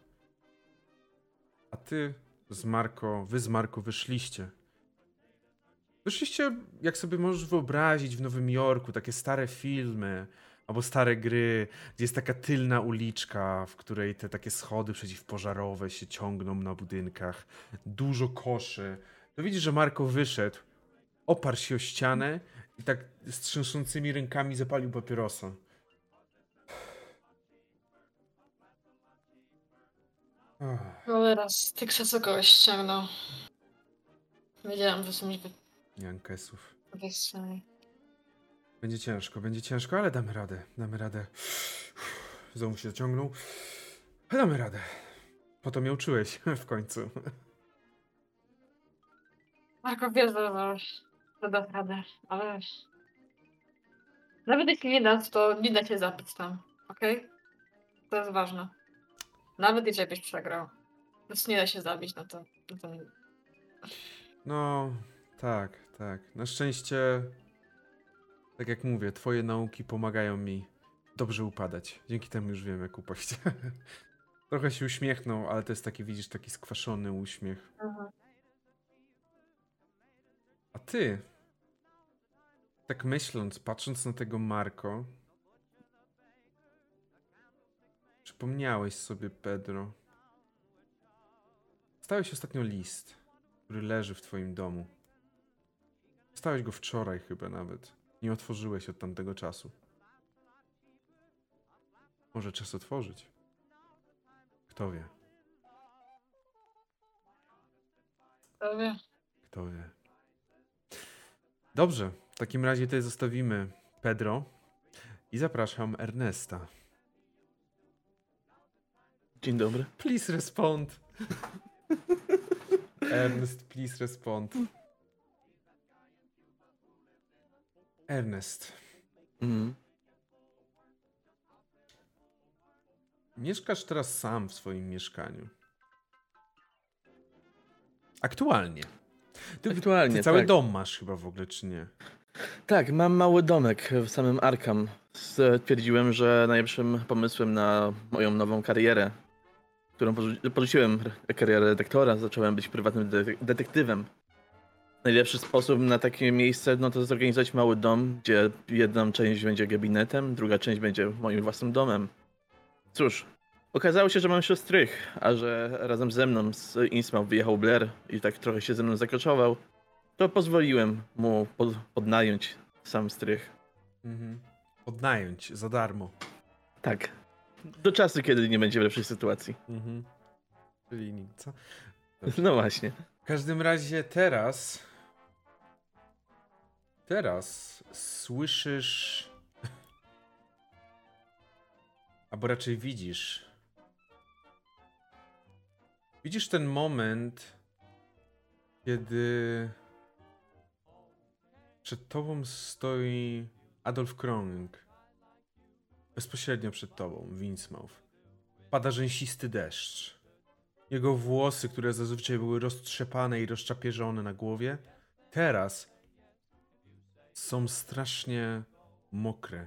A ty z Marko, wy z Marko wyszliście. Wyszliście, jak sobie możesz wyobrazić, w Nowym Jorku, takie stare filmy albo stare gry, gdzie jest taka tylna uliczka, w której te takie schody przeciwpożarowe się ciągną na budynkach, dużo koszy. To widzisz, że Marko wyszedł, oparł się o ścianę i tak z trzęsącymi rękami zapalił papierosa. Ach, Cholera, z Teksasu kogoś ściągnął. Wiedziałam, że są mi Jankesów. wypisani. Będzie ciężko, będzie ciężko, ale damy radę, damy radę. Znowu się zaciągnął. Ale damy radę. Po to mnie uczyłeś w końcu. Marko, wiesz, że że dasz radę, ale... Nawet jeśli nie dasz, to nie da się zapić tam, okej? To jest ważne. Nawet jeżeli byś przegrał. Prostu nie da się zabić na to. Na to. No, tak, tak. Na szczęście, tak jak mówię, twoje nauki pomagają mi dobrze upadać. Dzięki temu już wiem, jak upaść. Trochę się uśmiechnął, ale to jest taki, widzisz, taki skwaszony uśmiech. A ty, tak myśląc, patrząc na tego Marko, przypomniałeś sobie, Pedro. Stałeś ostatnio list, który leży w twoim domu. Stałeś go wczoraj chyba nawet. Nie otworzyłeś od tamtego czasu. Może czas otworzyć. Kto wie? Kto wie? Kto wie? Dobrze, w takim razie tutaj zostawimy Pedro i zapraszam Ernesta. Dzień dobry. Please respond. Ernest, please respond. Ernest. Mhm. Mieszkasz teraz sam w swoim mieszkaniu. Aktualnie. Ty, Aktualnie. Ty cały tak. dom masz chyba w ogóle, czy nie? Tak, mam mały domek w samym Arkam. Stwierdziłem, że najlepszym pomysłem na moją nową karierę, którą porzuciłem karierę detektora, zacząłem być prywatnym detektywem. Najlepszy sposób na takie miejsce no to zorganizować mały dom, gdzie jedna część będzie gabinetem, druga część będzie moim własnym domem. Cóż, okazało się, że mam siostrych, a że razem ze mną z Innsmouth wyjechał Blair i tak trochę się ze mną zakoczował, to pozwoliłem mu pod, podnająć sam strych. Mhm. Podnająć za darmo. Tak. Do czasu, kiedy nie będzie lepszej sytuacji. Mhm. Czyli nic, co? Dobrze. No właśnie. W każdym razie teraz Teraz słyszysz. Albo raczej widzisz. Widzisz ten moment, kiedy przed tobą stoi Adolf Krong. Bezpośrednio przed tobą, Winsmouth. Pada rzęsisty deszcz. Jego włosy, które zazwyczaj były roztrzepane i rozczapierzone na głowie, teraz są strasznie mokre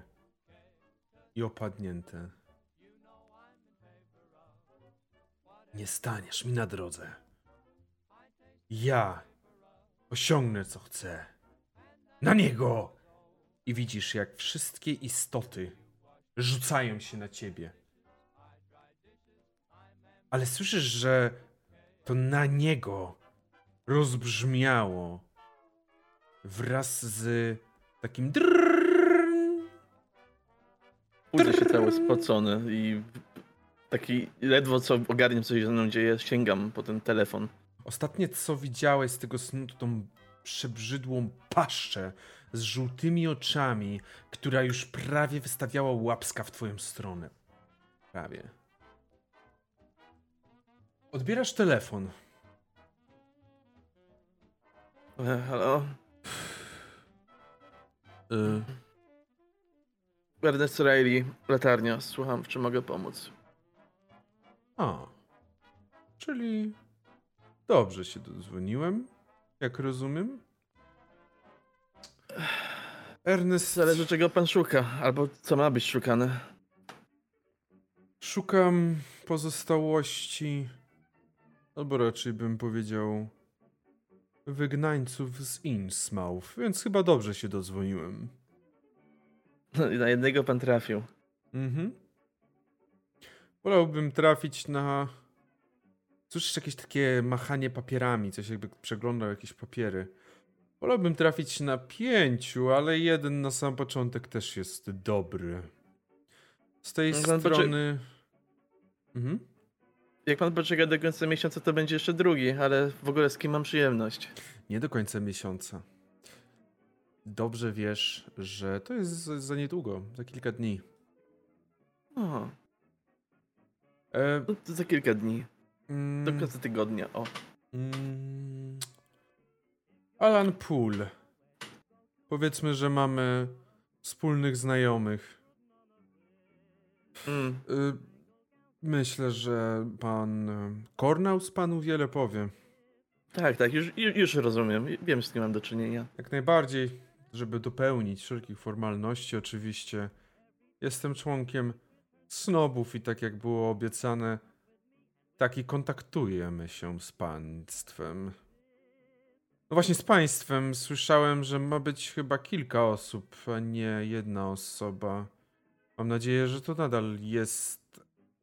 i opadnięte. Nie staniesz mi na drodze. Ja osiągnę co chcę. Na niego! I widzisz, jak wszystkie istoty rzucają się na ciebie. Ale słyszysz, że to na niego rozbrzmiało wraz z takim drrrrn. Budzę się cały spocony i taki ledwo co ogarniam, co się ze mną dzieje, sięgam po ten telefon. Ostatnie co widziałeś z tego snu to tą przebrzydłą paszczę z żółtymi oczami, która już prawie wystawiała łapska w twoją stronę. Prawie. Odbierasz telefon. Halo? Y, Ernest Riley, latarnia, słucham, w czym mogę pomóc? a. Czyli dobrze się dodzwoniłem, jak rozumiem. Ernest, Zależy czego pan szuka, albo co ma być szukane. szukam pozostałości, albo raczej bym powiedział wygnańców z Innsmouth, więc chyba dobrze się dodzwoniłem. No na jednego pan trafił. Mhm. Wolałbym trafić na. Słyszysz jakieś takie machanie papierami, coś jakby przeglądał jakieś papiery. Wolałbym trafić na pięciu, ale jeden na sam początek też jest dobry. Z tej No, pan strony. Mhm. Jak pan poczeka do końca miesiąca, to będzie jeszcze drugi, ale w ogóle z kim mam przyjemność? Nie do końca miesiąca. Dobrze wiesz, że to jest za niedługo, za kilka dni. O, E, no to za kilka dni. mm, Do końca tygodnia, o. Mm. Alan Poole. Powiedzmy, że mamy wspólnych znajomych. Mm. Y, Myślę, że pan y, Cornels panu wiele powie. Tak, tak, już, już, już rozumiem. Wiem, z kim mam do czynienia. Jak najbardziej, żeby dopełnić wszelkich formalności, oczywiście. Jestem członkiem snobów i tak jak było obiecane, tak i kontaktujemy się z państwem. No właśnie z państwem słyszałem, że ma być chyba kilka osób, a nie jedna osoba. Mam nadzieję, że to nadal jest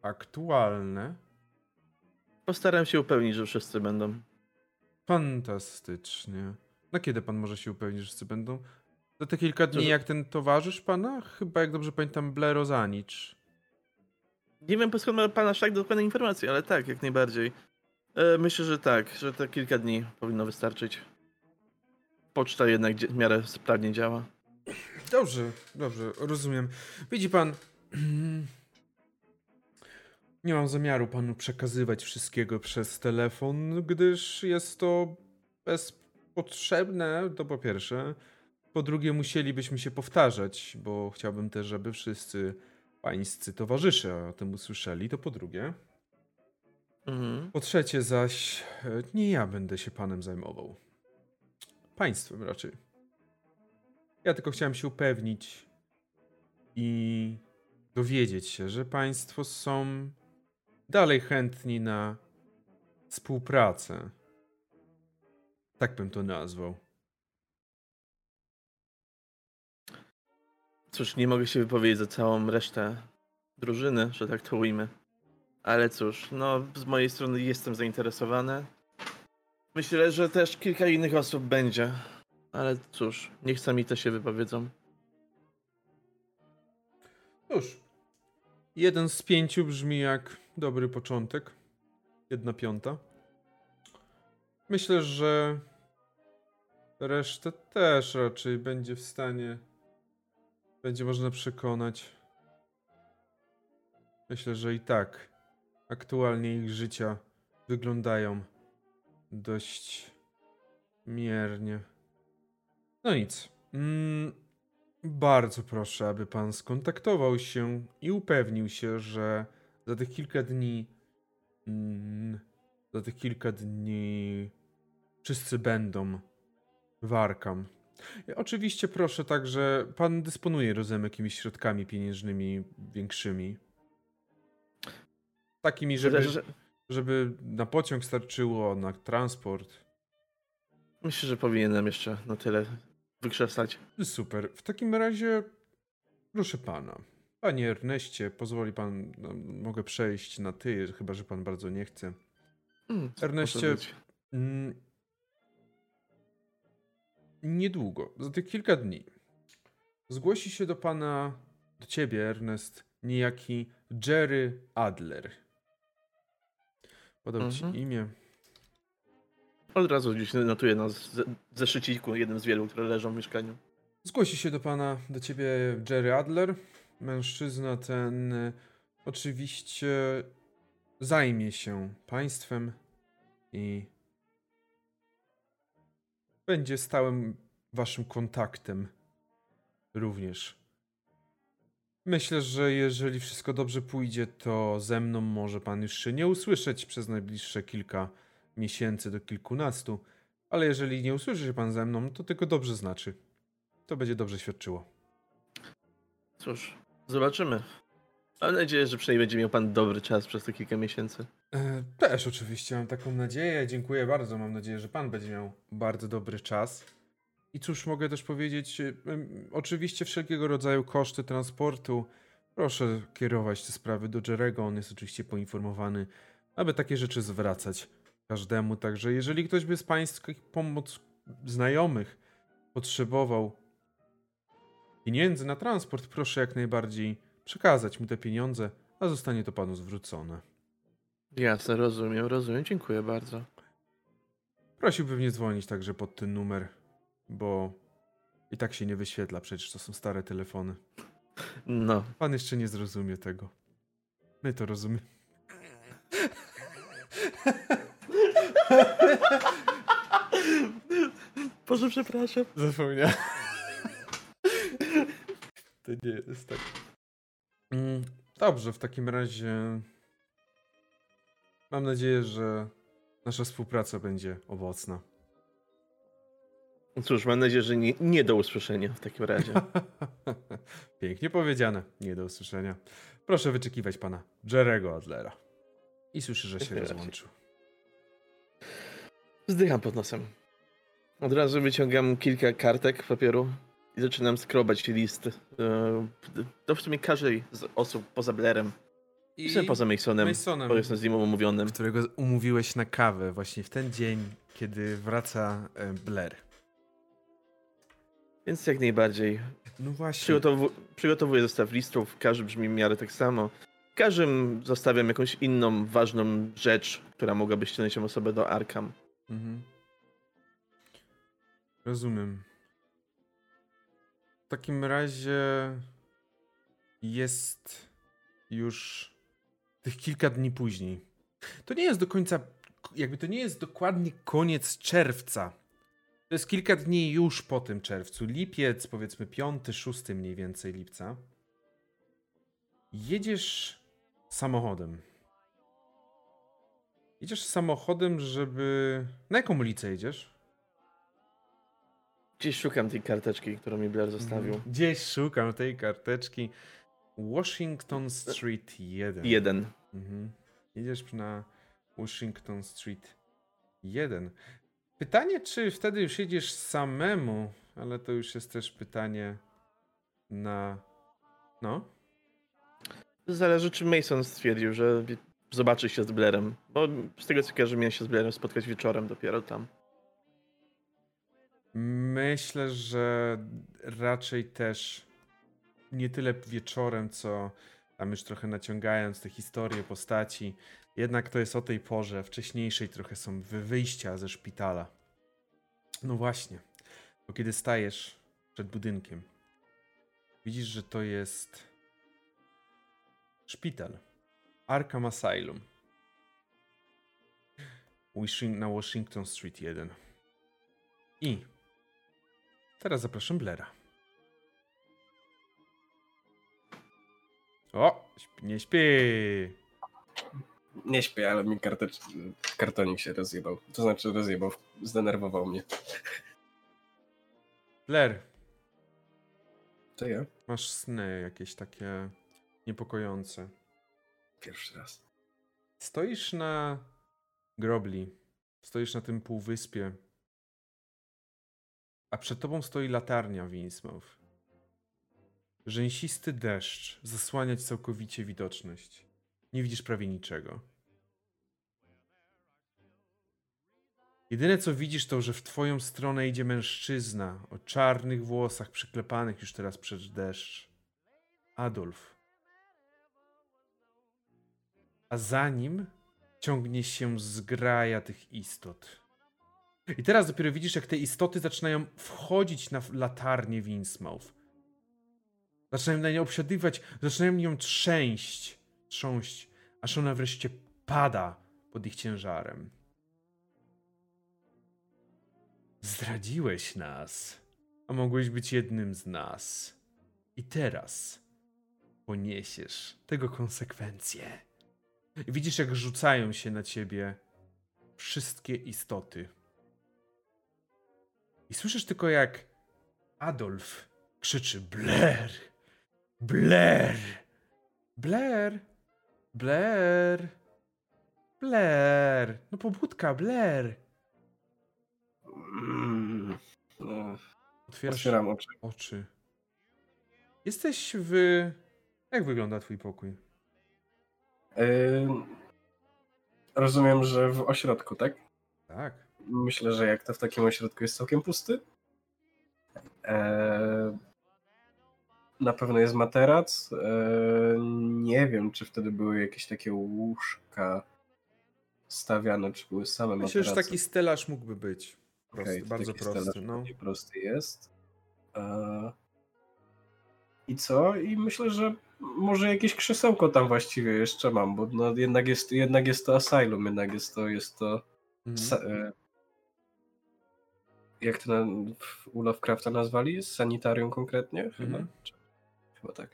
aktualne. Postaram się upewnić, że wszyscy będą. Fantastycznie. Na kiedy pan może się upewnić, że wszyscy będą? Za te kilka dni, że- jak ten towarzysz pana? Chyba, jak dobrze pamiętam, Blerozanic. Nie wiem skąd ma pan aż tak dokładne informacje, ale tak, jak najbardziej. E, myślę, że tak, że te kilka dni powinno wystarczyć. Poczta jednak w miarę sprawnie działa. Dobrze, dobrze, rozumiem. Widzi pan, nie mam zamiaru panu przekazywać wszystkiego przez telefon, gdyż jest to bezpotrzebne, to po pierwsze. Po drugie, musielibyśmy się powtarzać, bo chciałbym też, żeby wszyscy pańscy towarzysze o tym usłyszeli. To po drugie. Mhm. Po trzecie zaś, e, nie ja będę się panem zajmował. Państwem raczej. Ja tylko chciałem się upewnić i dowiedzieć się, że państwo są dalej chętni na współpracę. Tak bym to nazwał. Cóż, nie mogę się wypowiedzieć za całą resztę drużyny, że tak to ujmę. Ale cóż, no z mojej strony jestem zainteresowany. Myślę, że też kilka innych osób będzie. Ale cóż, niech sami też się wypowiedzą. Cóż, jeden z pięciu brzmi jak dobry początek. Jedna piąta. Myślę, że resztę też raczej będzie w stanie. Będzie można przekonać. Myślę, że i tak aktualnie ich życia wyglądają dość miernie. No nic. Mm, bardzo proszę, aby pan skontaktował się i upewnił się, że za tych kilka dni. Mm, za tych kilka dni wszyscy będą w Arkham. I Oczywiście proszę także, pan dysponuje, rozumiem, jakimiś środkami pieniężnymi większymi. Takimi, żeby, Że- że- żeby na pociąg starczyło, na transport. Myślę, że powinienem jeszcze na tyle wykrzesać. Super. W takim razie, proszę pana. Panie Erneście, pozwoli pan, no, mogę przejść na ty, chyba że pan bardzo nie chce. Mm, Erneście. Mm, niedługo, za tych kilka dni, zgłosi się do pana, do ciebie, Ernest, niejaki Jerry Adler. Podał Mhm. ci imię. Od razu gdzieś notuję na ze- zeszyciku, jednym z wielu, które leżą w mieszkaniu. Zgłosi się do pana, do ciebie Jerry Adler. Mężczyzna ten y, oczywiście zajmie się państwem i będzie stałym waszym kontaktem również. Myślę, że jeżeli wszystko dobrze pójdzie, to ze mną może pan już się nie usłyszeć przez najbliższe kilka miesięcy do kilkunastu, ale jeżeli nie usłyszy się pan ze mną, to tylko dobrze znaczy. To będzie dobrze świadczyło. Cóż, zobaczymy. Mam nadzieję, że przynajmniej będzie miał pan dobry czas przez te kilka miesięcy. E, Też oczywiście mam taką nadzieję. Dziękuję bardzo. Mam nadzieję, że pan będzie miał bardzo dobry czas. I cóż mogę też powiedzieć? e, Oczywiście wszelkiego rodzaju koszty transportu. Proszę kierować te sprawy do Jerego. On jest oczywiście poinformowany, aby takie rzeczy zwracać każdemu. Także jeżeli ktoś by z pańskich pomoc znajomych potrzebował pieniędzy na transport, proszę jak najbardziej przekazać mu te pieniądze, a zostanie to panu zwrócone. Jasne, rozumiem, rozumiem. Dziękuję bardzo. Prosiłbym nie dzwonić także pod ten numer, bo i tak się nie wyświetla, przecież to są stare telefony. No, Pan jeszcze nie zrozumie tego. My to rozumiemy. Boże, przepraszam. Zapomniałem. To nie jest tak. Mm, Dobrze, w takim razie mam nadzieję, że nasza współpraca będzie owocna. Cóż, mam nadzieję, że nie, nie do usłyszenia w takim razie. Pięknie powiedziane. Nie do usłyszenia. Proszę wyczekiwać pana Jerego Adlera. I słyszy, że się rozłączył. Wzdycham pod nosem. Od razu wyciągam kilka kartek papieru i zaczynam skrobać list. e, Do w sumie każdej z osób poza Blerem, I Jestem poza Masonem, Masonem, bo jestem z nim umówionym. którego umówiłeś na kawę właśnie w ten dzień, kiedy wraca e, Blair. Więc jak najbardziej. No właśnie. Przygotowu przygotowuję zestaw listów, każdy brzmi w miarę tak samo. W każdym zostawiam jakąś inną, ważną rzecz, która mogłaby ściągnąć osobę do Arkham. Mhm. Rozumiem. W takim razie jest już tych kilka dni później. To nie jest do końca, jakby to nie jest dokładnie koniec czerwca. To jest kilka dni już po tym czerwcu. Lipiec, powiedzmy 5, 6 mniej więcej lipca. Jedziesz samochodem. Jedziesz samochodem, żeby. Na jaką ulicę jedziesz? Gdzieś szukam tej karteczki, którą mi Blair zostawił. Mhm. Gdzieś szukam tej karteczki. Washington Street 1. Jeden. Mhm. Jedziesz na Washington Street 1. Pytanie, czy wtedy już jedziesz samemu, ale to już jest też pytanie na. No. Zależy, czy Mason stwierdził, że zobaczy się z Blairem. Bo z tego co kojarzę, miałem się z Blairem spotkać wieczorem dopiero tam. Myślę, że raczej też nie tyle wieczorem, co tam już trochę naciągając te historie, postaci. Jednak to jest o tej porze, wcześniejszej trochę są wy- wyjścia ze szpitala. No właśnie, bo kiedy stajesz przed budynkiem, widzisz, że to jest szpital. Arkham Asylum. Na Washington Street 1. I teraz zapraszam Blera. O, nie śpi. Nie śpię, ale mi kartecz... kartonik się rozjebał. To znaczy rozjebał, zdenerwował mnie. Blair, To ja? masz sny jakieś takie niepokojące. Pierwszy raz. Stoisz na grobli. Stoisz na tym półwyspie. A przed tobą stoi latarnia w Innsmouth. Rzęsisty deszcz zasłania ci całkowicie widoczność. Nie widzisz prawie niczego. Jedyne co widzisz to, że w twoją stronę idzie mężczyzna o czarnych włosach przyklepanych już teraz przez deszcz. Adolf. A za nim ciągnie się zgraja tych istot. I teraz dopiero widzisz, jak te istoty zaczynają wchodzić na latarnię w Innsmouth. Zaczynają na nią obsiadywać, zaczynają nią trzęść, trząść, aż ona wreszcie pada pod ich ciężarem. Zdradziłeś nas, a mogłeś być jednym z nas. I teraz poniesiesz tego konsekwencje. Widzisz, jak rzucają się na ciebie wszystkie istoty. I słyszysz tylko, jak Adolf krzyczy: Blair! Blair! Blair! Blair! Blair! No pobudka, Blair! Otwierasz Otwieram oczy. oczy. Jesteś w. Jak wygląda twój pokój? Yy, rozumiem, że w ośrodku, tak? Tak. Myślę, że jak to w takim ośrodku jest całkiem pusty. Eee, na pewno jest materac. Eee, nie wiem, czy wtedy były jakieś takie łóżka stawiane, czy były same Myślę, że materace. taki stelaż mógłby być. Prosty, to bardzo prosty. No. prosty jest. Eee, I co? I myślę, że może jakieś krzesełko tam właściwie jeszcze mam, bo no jednak, jest, jednak jest to asylum, jednak jest to, jest to Mhm. Jak to na, w- u Lovecrafta nazwali? Sanitarium konkretnie? Chyba, Mhm. Chyba tak.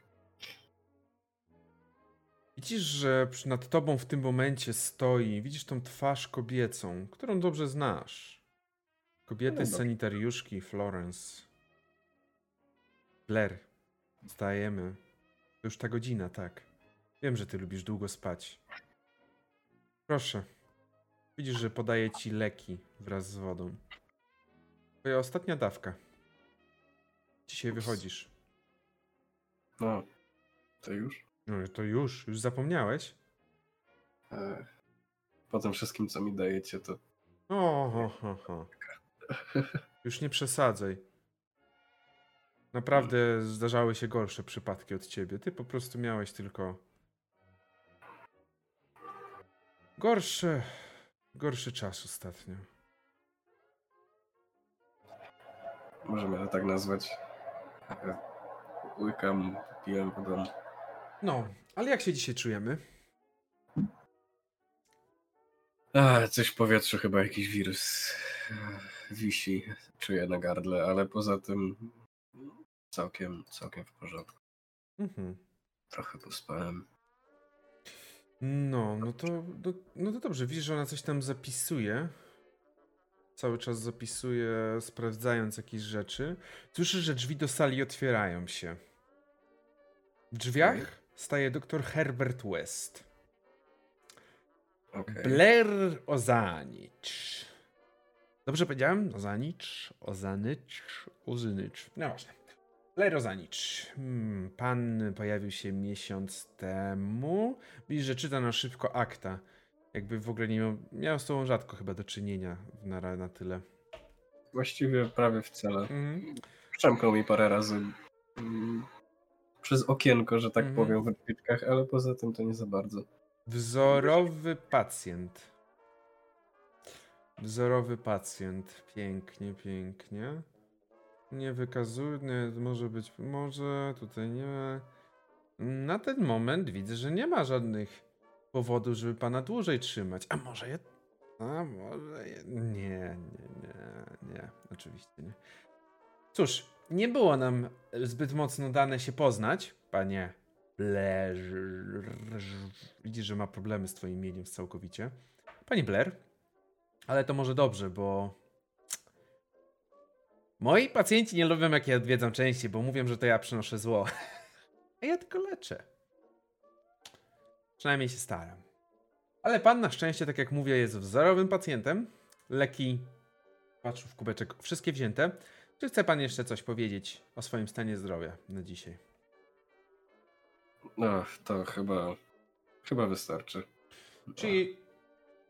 Widzisz, że nad tobą w tym momencie stoi, widzisz tą twarz kobiecą, którą dobrze znasz. Kobiety No sanitariuszki Florence. Blair, wstajemy. To już ta godzina, tak. Wiem, że ty lubisz długo spać. Proszę. Widzisz, że podaję ci leki wraz z wodą. Twoja ostatnia dawka. Dzisiaj Ups. wychodzisz. No, to już? No to już, już zapomniałeś? E, Po tym wszystkim, co mi dajecie, to O, ho, ho, ho. Już nie przesadzaj. Naprawdę zdarzały się gorsze przypadki od ciebie. Ty po prostu miałeś tylko. Gorszy. Gorszy czas ostatnio. Możemy to tak nazwać. Łykam, piję wodą. No, ale jak się dzisiaj czujemy? Coś w powietrzu, chyba jakiś wirus e, wisi, czuję na gardle, ale poza tym całkiem, całkiem w porządku. Mhm. Trochę pospałem. No, no to, no, no to dobrze. Widzisz, że ona coś tam zapisuje. Cały czas zapisuje, sprawdzając jakieś rzeczy. Słyszysz, że drzwi do sali otwierają się. W drzwiach staje doktor Herbert West. Okej. Blair Ozanicz. Dobrze powiedziałem? Ozanicz, Ozanycz, Uzynycz. No ważne. Blair Ozanicz. Hmm, pan pojawił się miesiąc temu. Widzisz, że czyta na szybko akta. Jakby w ogóle nie miał, miał z tobą rzadko chyba do czynienia na, na tyle. Właściwie prawie wcale. Mhm. Przemknął mi parę razy mm, przez okienko, że tak Mhm. powiem, w odbitkach, ale poza tym to nie za bardzo. Wzorowy pacjent. Wzorowy pacjent. Pięknie, pięknie. Nie wykazuje, nie, może być, może tutaj nie ma. Na ten moment widzę, że nie ma żadnych powodów, żeby pana dłużej trzymać. A może je. A może je. Nie, nie, nie, nie. Oczywiście nie. Cóż, nie było nam zbyt mocno dane się poznać, panie Blair. Widzisz, że ma problemy z twoim imieniem całkowicie. Pani Blair. Ale to może dobrze, bo moi pacjenci nie lubią, jak ja odwiedzam częściej, bo mówią, że to ja przynoszę zło. A ja tylko leczę. Przynajmniej się staram. Ale pan na szczęście, tak jak mówię, jest wzorowym pacjentem. Leki, patrz w kubeczek, wszystkie wzięte. Czy chce pan jeszcze coś powiedzieć o swoim stanie zdrowia na dzisiaj? No, to chyba, chyba wystarczy. Czyli.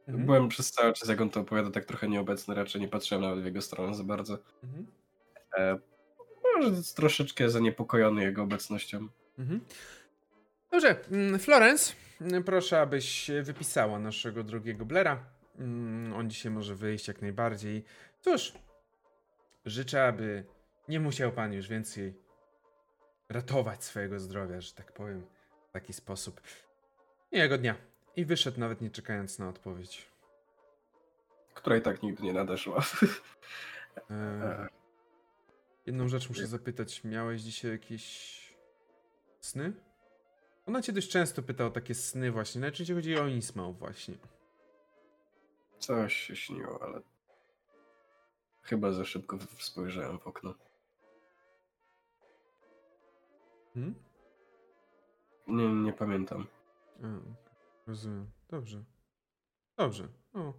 Mhm. Byłem przez cały czas, jak on to opowiada, tak trochę nieobecny, raczej nie patrzyłem nawet w jego stronę za bardzo. Mhm. E, może troszeczkę zaniepokojony jego obecnością. Mhm. Dobrze, mm, Florence, proszę, abyś wypisała naszego drugiego Blera. Mm, On dzisiaj może wyjść jak najbardziej. Cóż, życzę, aby nie musiał pan już więcej ratować swojego zdrowia, że tak powiem, w taki sposób. Miłego dnia. I wyszedł nawet nie czekając na odpowiedź. która i tak nigdy nie nadeszła. E, jedną rzecz muszę zapytać. Miałeś dzisiaj jakieś sny? Ona cię dość często pyta o takie sny właśnie. Najczęściej chodzi o Innsmouth właśnie. Coś się śniło, ale chyba za szybko spojrzałem w okno. Hmm? Nie, nie pamiętam. A, rozumiem. Dobrze. Dobrze. O.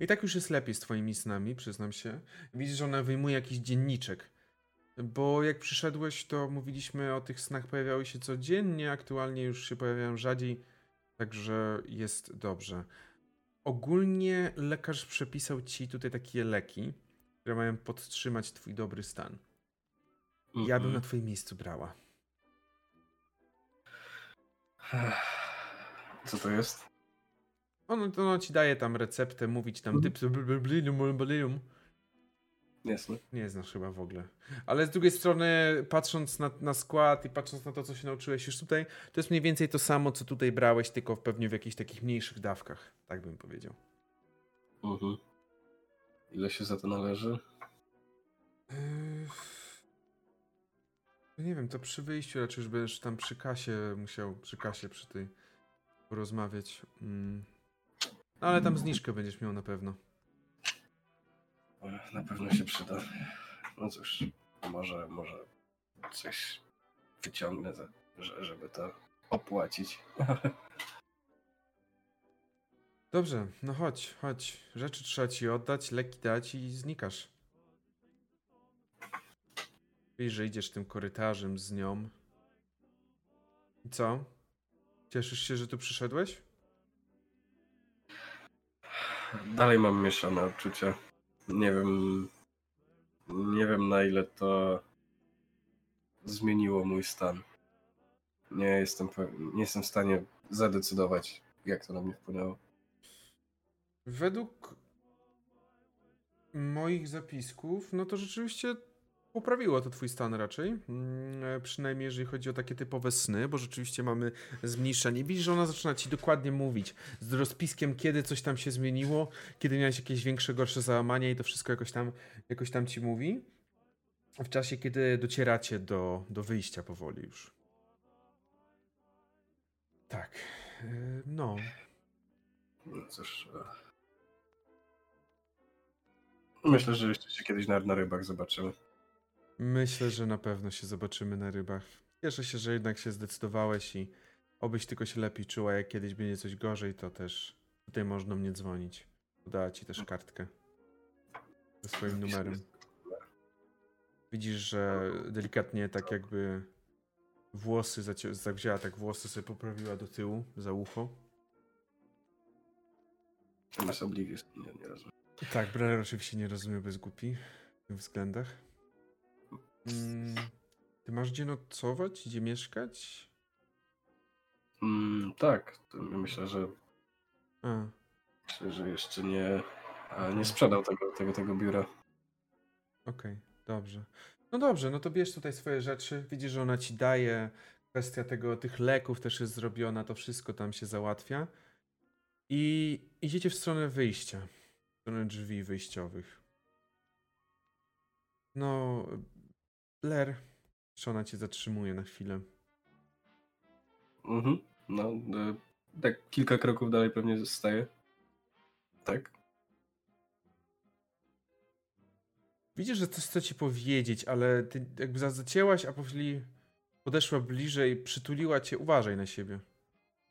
I tak już jest lepiej z twoimi snami, przyznam się. Widzisz, że ona wyjmuje jakiś dzienniczek. Bo jak przyszedłeś, to mówiliśmy o tych snach pojawiały się codziennie, aktualnie już się pojawiają rzadziej, także jest dobrze. Ogólnie lekarz przepisał ci tutaj takie leki, które mają podtrzymać twój dobry stan. Ja bym na Mhm. twoim miejscu brała. Co to jest? Ono, ono ci daje tam receptę, mówić tam Mhm. typ. Jasne. Nie znasz chyba w ogóle. Ale z drugiej strony, patrząc na, na skład i patrząc na to, co się nauczyłeś już tutaj, to jest mniej więcej to samo, co tutaj brałeś, tylko pewnie w jakichś takich mniejszych dawkach. Tak bym powiedział. Mhm. Ile się za to należy? Yy... Nie wiem, to przy wyjściu raczej już będziesz tam przy kasie musiał, przy kasie przy tej porozmawiać. Mm. No, ale tam zniżkę będziesz miał na pewno. Na pewno się przyda. No cóż, może, może coś wyciągnę, za, że- żeby to opłacić. Dobrze, no chodź, chodź. Rzeczy trzeba ci oddać, leki dać i znikasz. Widzisz, że idziesz tym korytarzem z nią. I co? Cieszysz się, że tu przyszedłeś? Dalej mam mieszane odczucia. Nie wiem. Nie wiem na ile to zmieniło mój stan. Nie jestem, nie jestem w stanie zadecydować, jak to na mnie wpłynęło. Według moich zapisków, no to rzeczywiście poprawiło to twój stan raczej. Mm, e, Przynajmniej jeżeli chodzi o takie typowe sny, bo rzeczywiście mamy zmniejszenie. Widzisz, że ona zaczyna ci dokładnie mówić z rozpiskiem, kiedy coś tam się zmieniło, kiedy miałeś jakieś większe, gorsze załamania i to wszystko jakoś tam, jakoś tam ci mówi. W czasie, kiedy docieracie do, do wyjścia powoli już. Tak. e, No, No cóż. e, Myślę, że jeszcze się kiedyś na, na rybach zobaczymy. Myślę, że na pewno się zobaczymy na rybach. Cieszę się, że jednak się zdecydowałeś i obyś tylko się lepiej czuła. Jak kiedyś będzie coś gorzej, to też tutaj można mnie dzwonić. Podała ci też kartkę ze swoim numerem. Widzisz, że delikatnie tak jakby włosy zawzięła, tak włosy sobie poprawiła do tyłu, za ucho. Masz Oblivious, nie, nie rozumiem. Tak, Breller oczywiście nie rozumie bez głupi w tych względach. Mm, ty masz gdzie nocować, gdzie mieszkać? Mm, tak, myślę, że A, myślę, że jeszcze nie, nie sprzedał tego, tego, tego biura. okej, dobrze. No dobrze, no to bierz tutaj swoje rzeczy. Widzisz, że ona ci daje. Kwestia tego, tych leków też jest zrobiona, to wszystko tam się załatwia. I idziecie w stronę wyjścia. W stronę drzwi wyjściowych. No, Blair, czy ona cię zatrzymuje na chwilę? Mhm. No, e, tak kilka kroków dalej pewnie zostaje. Tak? Widzisz, że coś chce ci powiedzieć, ale ty jakby za- zacięłaś, a powoli podeszła bliżej, przytuliła cię. Uważaj na siebie.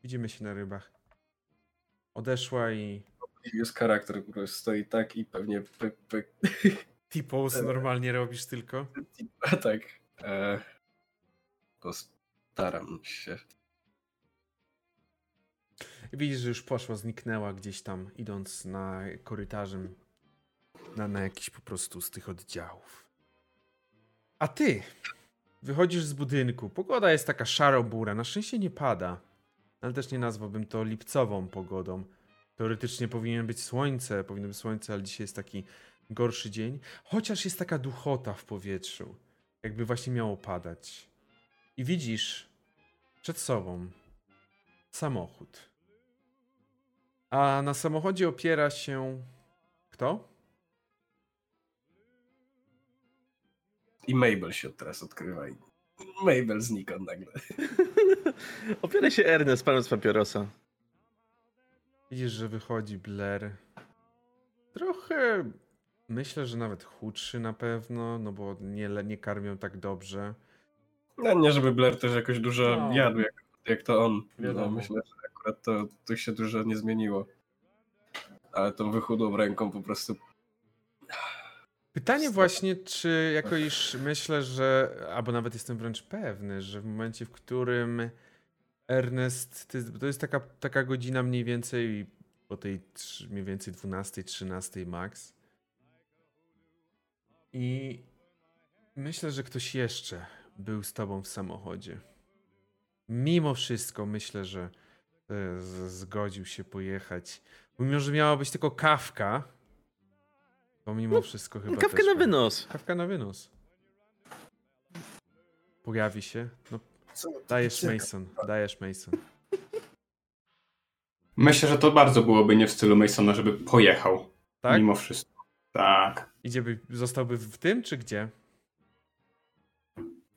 Widzimy się na rybach. Odeszła i. Jest charakter, który stoi tak i pewnie pyk, pyk. T-pose normalnie robisz tylko. A tak. E, postaram się. Widzisz, że już poszła, zniknęła gdzieś tam, idąc na korytarzem. Na, na jakiś po prostu z tych oddziałów. A ty wychodzisz z budynku. Pogoda jest taka szaro-bura. Na szczęście nie pada. Ale też nie nazwałbym to lipcową pogodą. Teoretycznie powinien być słońce, powinno być słońce, ale dzisiaj jest taki gorszy dzień. Chociaż jest taka duchota w powietrzu. Jakby właśnie miało padać. I widzisz przed sobą samochód. A na samochodzie opiera się. Kto? I Mabel się teraz odkrywa. I Mabel znika nagle. Opiera się Ernest, paląc papierosa. Widzisz, że wychodzi Blair. Trochę. Myślę, że nawet chudszy na pewno, no bo nie, nie karmią tak dobrze. No nie, żeby Blair też jakoś dużo No. jadł, jak, jak to on. No, Wiadomo. myślę, że akurat to, to się dużo nie zmieniło. Ale tą wychudłą ręką po prostu Pytanie właśnie, czy jako iż myślę, że, albo nawet jestem wręcz pewny, że w momencie, w którym Ernest, to jest taka, taka godzina mniej więcej po tej mniej więcej 12, 13 max. I myślę, że ktoś jeszcze był z tobą w samochodzie. Mimo wszystko myślę, że e, zgodził się pojechać. Mimo, że miała być tylko kawka, to mimo No, wszystko chyba Kawkę też na był. wynos. Kawka na wynos. Pojawi się. No, dajesz Mason, dajesz Mason. Myślę, że to bardzo byłoby nie w stylu Masona, żeby pojechał. Tak? Mimo wszystko. Tak. Idzie by, zostałby w tym, czy gdzie?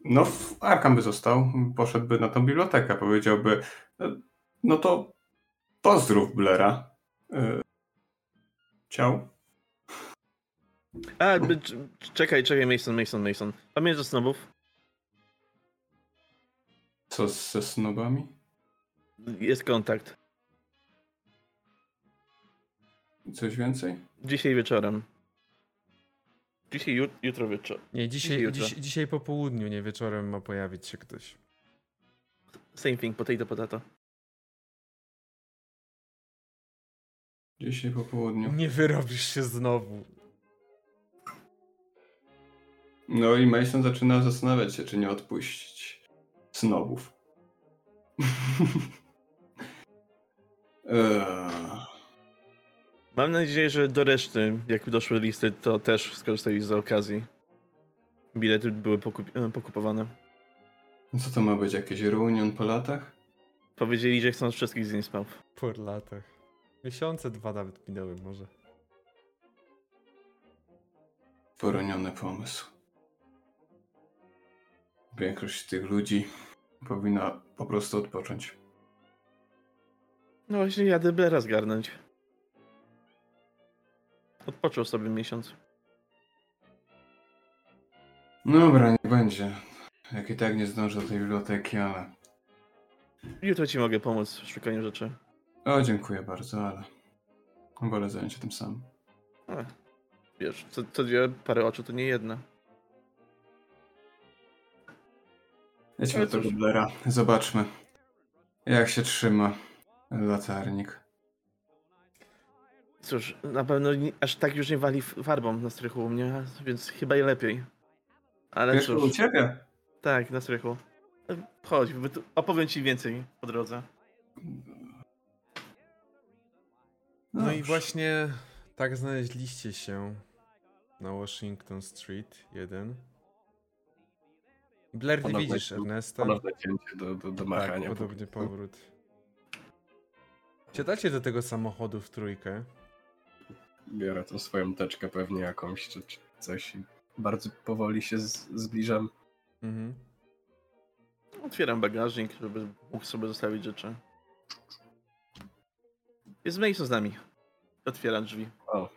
No, w Arkham by został, poszedłby na tą bibliotekę, powiedziałby, e, no to pozdrów Blera. E, Ciao. A, czekaj, czekaj, Mason, Mason, Mason. Pamiętasz snobów? Co z- ze snobami? Jest kontakt. Coś więcej? Dzisiaj wieczorem. Dzisiaj, jut jutro wieczorem. Nie, dzisiaj, dzisiaj, dziś, dzisiaj, po południu, nie wieczorem ma pojawić się ktoś. Same thing, potato, potato. Dzisiaj po południu. Nie wyrobisz się znowu. No i Mason zaczyna zastanawiać się, czy nie odpuścić znowu. eee... Mam nadzieję, że do reszty, jak doszły listy, to też skorzystali z okazji. Bilety były pokup e, pokupowane. Co to ma być? Jakiś reunion po latach? Powiedzieli, że chcą wszystkich z Innsmouth. Po latach. Miesiące, dwa nawet minęły może. Poroniony pomysł. Większość tych ludzi powinna po prostu odpocząć. No właśnie, jadę Blera zgarnąć. Odpoczął sobie miesiąc. Dobra, nie będzie. Jak i tak nie zdążę do tej biblioteki, ale... Jutro ci mogę pomóc w szukaniu rzeczy. O, dziękuję bardzo, ale... Wolę zająć się tym samym. A, wiesz, co, co dwie parę oczu to nie jedna. Jedźmy do tego. Blera. Zobaczmy, jak się trzyma latarnik. Cóż, na pewno nie, aż tak już nie wali farbą na strychu u mnie, więc chyba i lepiej. Ale Wiesz, u cóż, ciebie? tak, na strychu. Chodź, opowiem ci więcej po drodze. No i dobrze. właśnie tak znaleźliście się na Washington Street 1. Blair, nie Ponowne widzisz Ernesta. Ponowne cięcie do, do, do machania. Tak, podobny powrót. Siadacie do tego samochodu w trójkę. Biorę tą swoją teczkę pewnie jakąś czy, czy coś i bardzo powoli się z, zbliżam. Mhm. Otwieram bagażnik, żeby mógł sobie zostawić rzeczy. Jest Mason z nami. Otwiera drzwi. O.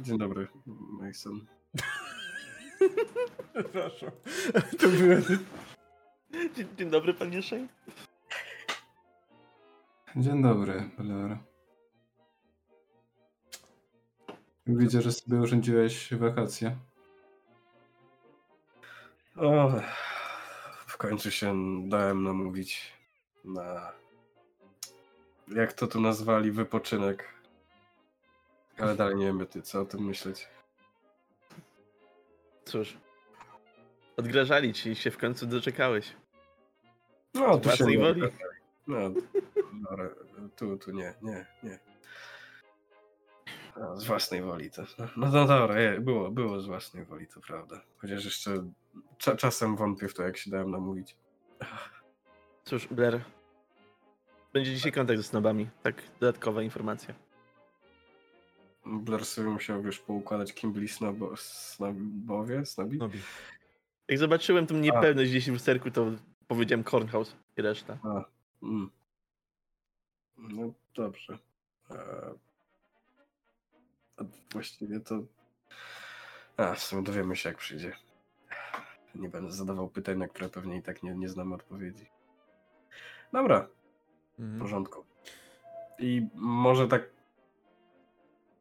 Dzień dobry, Mason. Przepraszam. To było... Dzień, dzień dobry, panie Shane. Dzień dobry, Blair. Widzę, że sobie urządziłeś wakacje. O, w końcu się dałem namówić na. Jak to tu nazwali? Wypoczynek. Ale dalej nie wiem, ty co o tym myśleć. Cóż. Odgrażali ci i się w końcu doczekałeś. No, Z własnej woli. No, dobra, tu, tu nie, nie, nie. No, z własnej woli to. No, no, no dobra, je, było, było z własnej woli, to prawda. Chociaż jeszcze cza, czasem wątpię w to, jak się dałem namówić. Cóż, Blair. Będzie dzisiaj kontakt ze snobami. Tak, dodatkowa informacja. Blair sobie musiał już poukładać, kim byli snobo, snobowie, snobi? Nobi. Jak zobaczyłem tą niepewność gdzieś w lusterku, to powiedziałem Cornhouse i reszta. Mm. No dobrze. A właściwie to. A, w sumie dowiemy się, jak przyjdzie. Nie będę zadawał pytań, na które pewnie i tak nie, nie znamy odpowiedzi. Dobra, w Mhm. porządku. I może tak.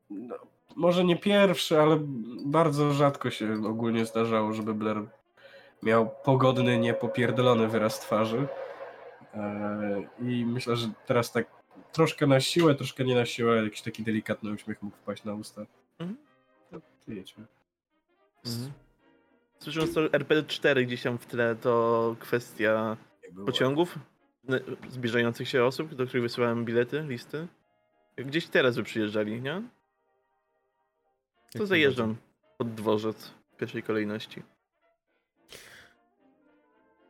No, może nie pierwszy, ale bardzo rzadko się ogólnie zdarzało, żeby Blair miał pogodny, niepopierdolony wyraz twarzy. Eee, I myślę, że teraz tak troszkę na siłę, troszkę nie na siłę, jakiś taki delikatny uśmiech mógł wpaść na usta. Mhm. No, to jedźmy. Mhm. Słysząc to RP4 gdzieś tam w tle, to kwestia pociągów zbliżających się osób, do których wysyłałem bilety, listy. Gdzieś teraz by przyjeżdżali, nie? To Jak zajeżdżam pod dworzec w pierwszej kolejności.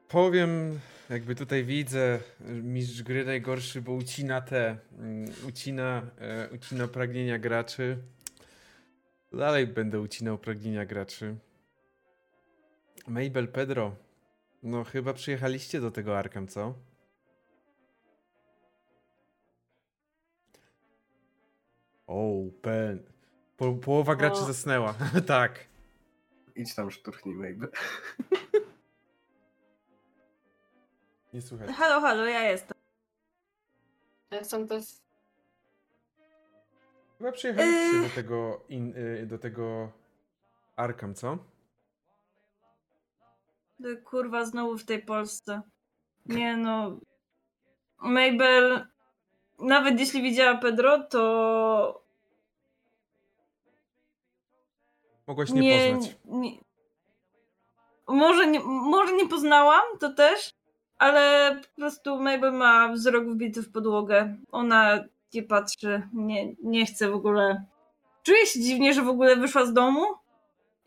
Powiem, jakby tutaj widzę, mistrz gry najgorszy, bo ucina te, mm, ucina, e, ucina pragnienia graczy. Dalej będę ucinał pragnienia graczy. Mabel, Pedro, no chyba przyjechaliście do tego Arkham, co? O, pen. Po, połowa graczy O. zasnęła. tak. Idź tam szturchnij, Mabel. Nie słuchaj. Halo, halo, ja jestem. Jestem też... Chyba przyjechaliście Yy. do tego, in, y, do tego Arkham, co? Ty, Kurwa, znowu w tej Polsce. Nie no. Mabel. nawet jeśli widziała Pedro, to Mogłaś nie, poznać. nie- może, nie, może nie poznałam, to też, ale po prostu Mabel ma wzrok wbity w podłogę. Ona nie patrzy, nie, nie chce w ogóle. Czuję się dziwnie, że w ogóle wyszła z domu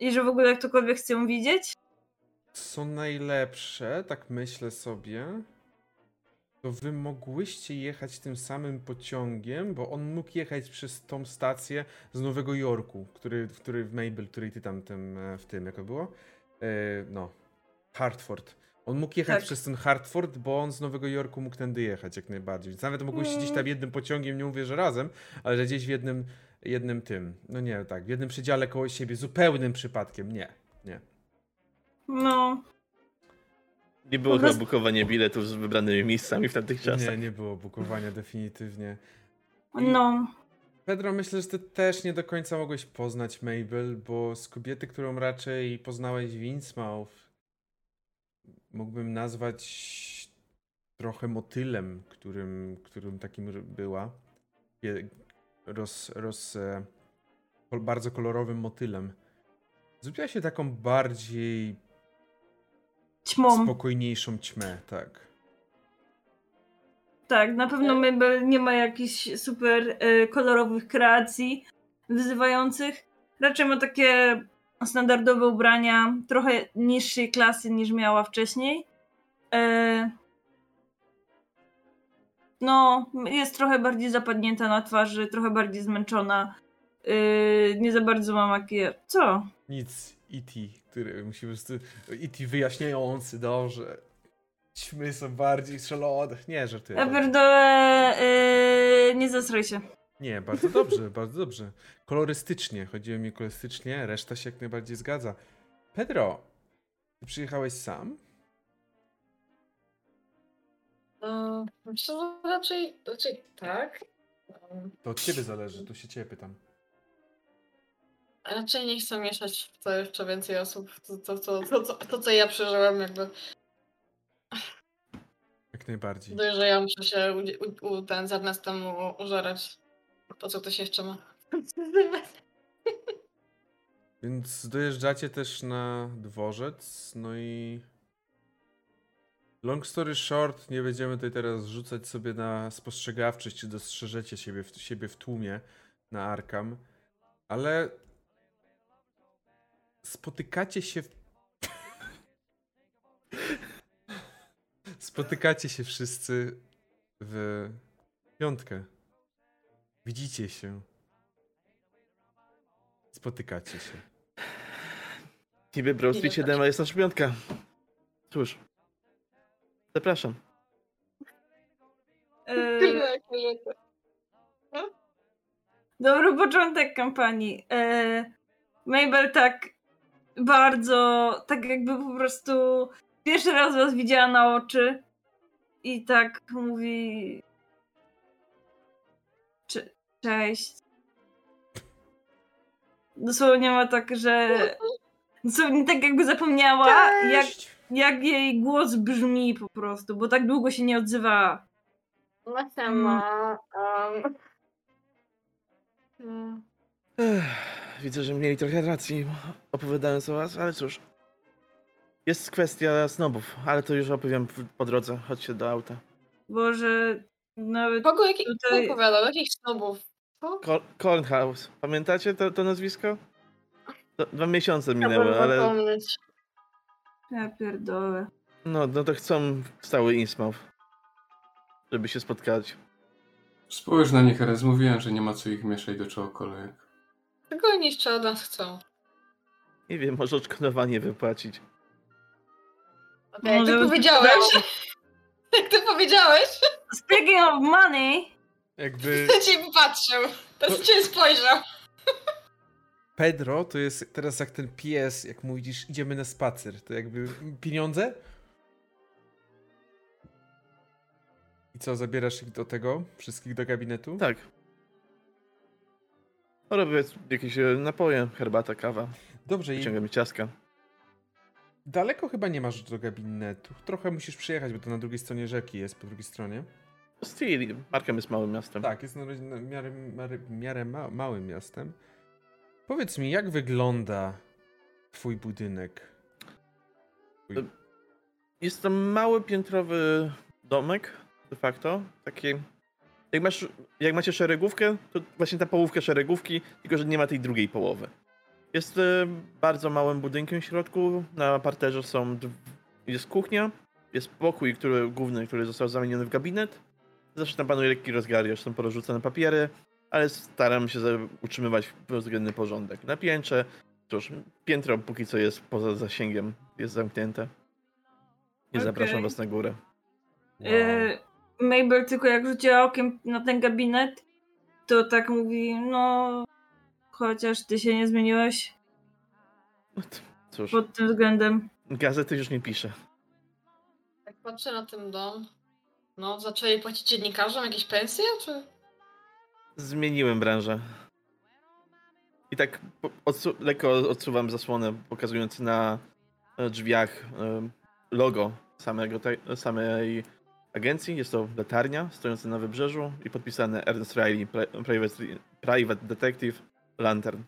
i że w ogóle ktokolwiek chce ją widzieć. Co najlepsze, tak myślę sobie, to wy mogłyście jechać tym samym pociągiem, bo on mógł jechać przez tą stację z Nowego Jorku, który, który w Mabel, której ty tam e, w tym, jak to było? E, no, Hartford. On mógł jechać Tak. przez ten Hartford, bo on z Nowego Jorku mógł tędy jechać jak najbardziej. Więc nawet mogłyście gdzieś tam Mm. jednym pociągiem, nie mówię, że razem, ale że gdzieś w jednym, jednym tym, no nie, tak, w jednym przedziale koło siebie, zupełnym przypadkiem, nie, nie. No, Nie było chyba bukowania biletów z wybranymi miejscami w tamtych czasach. Nie, nie było bukowania definitywnie. no. Pedro, myślę, że ty też nie do końca mogłeś poznać Mabel, bo z kobiety, którą raczej poznałeś w Innsmouth, mógłbym nazwać trochę motylem, którym, którym takim była. Roz, roz, e, bardzo kolorowym motylem. Zrobiła się taką bardziej Ćmą. spokojniejszą ćmę, tak. Tak, na pewno Mabel nie ma jakichś super e, kolorowych kreacji wyzywających. Raczej ma takie standardowe ubrania, trochę niższej klasy niż miała wcześniej. E, no, jest trochę bardziej zapadnięta na twarzy, trochę bardziej zmęczona. E, nie za bardzo ma makijaż. Co? Nic, E.T., który musi po prostu... E.T. wyjaśniający, dobrze. Ćmy są bardziej szalone. Nie, żartuję. Ja pierdolę, e, nie zasraj się. Nie, bardzo dobrze, bardzo dobrze. Kolorystycznie, chodziło mi kolorystycznie, reszta się jak najbardziej zgadza. Pedro, ty przyjechałeś sam? E, Myślę, że raczej, raczej tak. To od ciebie zależy, tu się ciebie pytam. Raczej nie chcę mieszać w to jeszcze więcej osób. To, to, to, to, to, to co ja przeżyłem, jakby Jak najbardziej. dość, że ja muszę się u, u, u, ten z Ernestem u- użerać. Po co ktoś jeszcze ma? Więc dojeżdżacie też na dworzec, no i... Long story short, nie będziemy tutaj teraz rzucać sobie na spostrzegawczość, czy dostrzeżecie siebie w, siebie w tłumie na Arkam, ale spotykacie się w... spotykacie się wszyscy w piątkę. Widzicie się. Spotykacie się. Niby Brawl Nie Street wiem, 7, a jest nasza piątka. Cóż. Zapraszam. E, Dobry początek kampanii. E, Mabel tak bardzo, tak jakby po prostu pierwszy raz was widziała na oczy i tak mówi Cze- cześć. Dosłownie ma tak, że dosłownie tak jakby zapomniała, jak, jak jej głos brzmi po prostu, bo tak długo się nie odzywała. No sama. Um, mm, Ech, widzę, że mieli trochę racji opowiadając o was, ale cóż. Jest kwestia snobów, ale to już opowiem po drodze. Chodźcie do auta. Boże, nawet Kogo jaki Tutaj- opowiadał? Jakich snobów? Co? Cor- Cornhouse. Pamiętacie to, to nazwisko? Do, dwa miesiące minęły, Chciałbym ale ja pierdolę. no, no to chcą cały Innsmouth, żeby się spotkać. Spójrz na nich, raz mówiłem, że nie ma co ich mieszać do czołokolejek. Czego oni jeszcze od nas chcą? Nie wiem, może odszkodowanie wypłacić. Okay, jak Może ty powiedziałeś? Jak ty powiedziałeś? Speaking of money, Jakby To cię popatrzył. Teraz cię spojrzał. Pedro to jest teraz jak ten pies, jak mu widzisz, idziemy na spacer. To jakby pieniądze? I co, zabierasz ich do tego? Wszystkich do gabinetu? Tak. Robię jakieś e, napoje, herbata, kawa. Dobrze, i Wyciągam ciastka. daleko chyba nie masz do gabinetu. Trochę musisz przyjechać, bo to na drugiej stronie rzeki jest, po drugiej stronie. Steel, Arkham jest małym miastem. Tak, jest na miarę, miarę, miarę ma, małym miastem. Powiedz mi, jak wygląda twój budynek? Twój... Jest to mały piętrowy domek, de facto. Taki. Jak, masz, jak macie szeregówkę, to właśnie ta połówka szeregówki, tylko że nie ma tej drugiej połowy. Jest e, bardzo małym budynkiem w środku. Na parterze są. Jest kuchnia, jest pokój który, główny, który został zamieniony w gabinet. Zawsze tam panuje lekki rozgardiaż, są porozrzucane papiery, ale staram się utrzymywać względny porządek. Na piętrze, cóż, piętro póki co jest poza zasięgiem, jest zamknięte. Nie Okej. zapraszam was na górę. Wow. E, Mabel tylko jak rzuciła okiem na ten gabinet, to tak mówi, no chociaż ty się nie zmieniłeś No Cóż, pod tym względem. gazety już nie piszę. Jak patrzę na ten dom, no zaczęli płacić dziennikarzom jakieś pensje, czy... Zmieniłem branżę. I tak odsu lekko odsuwam zasłonę, pokazując na e, drzwiach e, logo samego samej agencji. Jest to latarnia stojąca na wybrzeżu i podpisane Ernest Riley, pri- private, private Detective Lantern.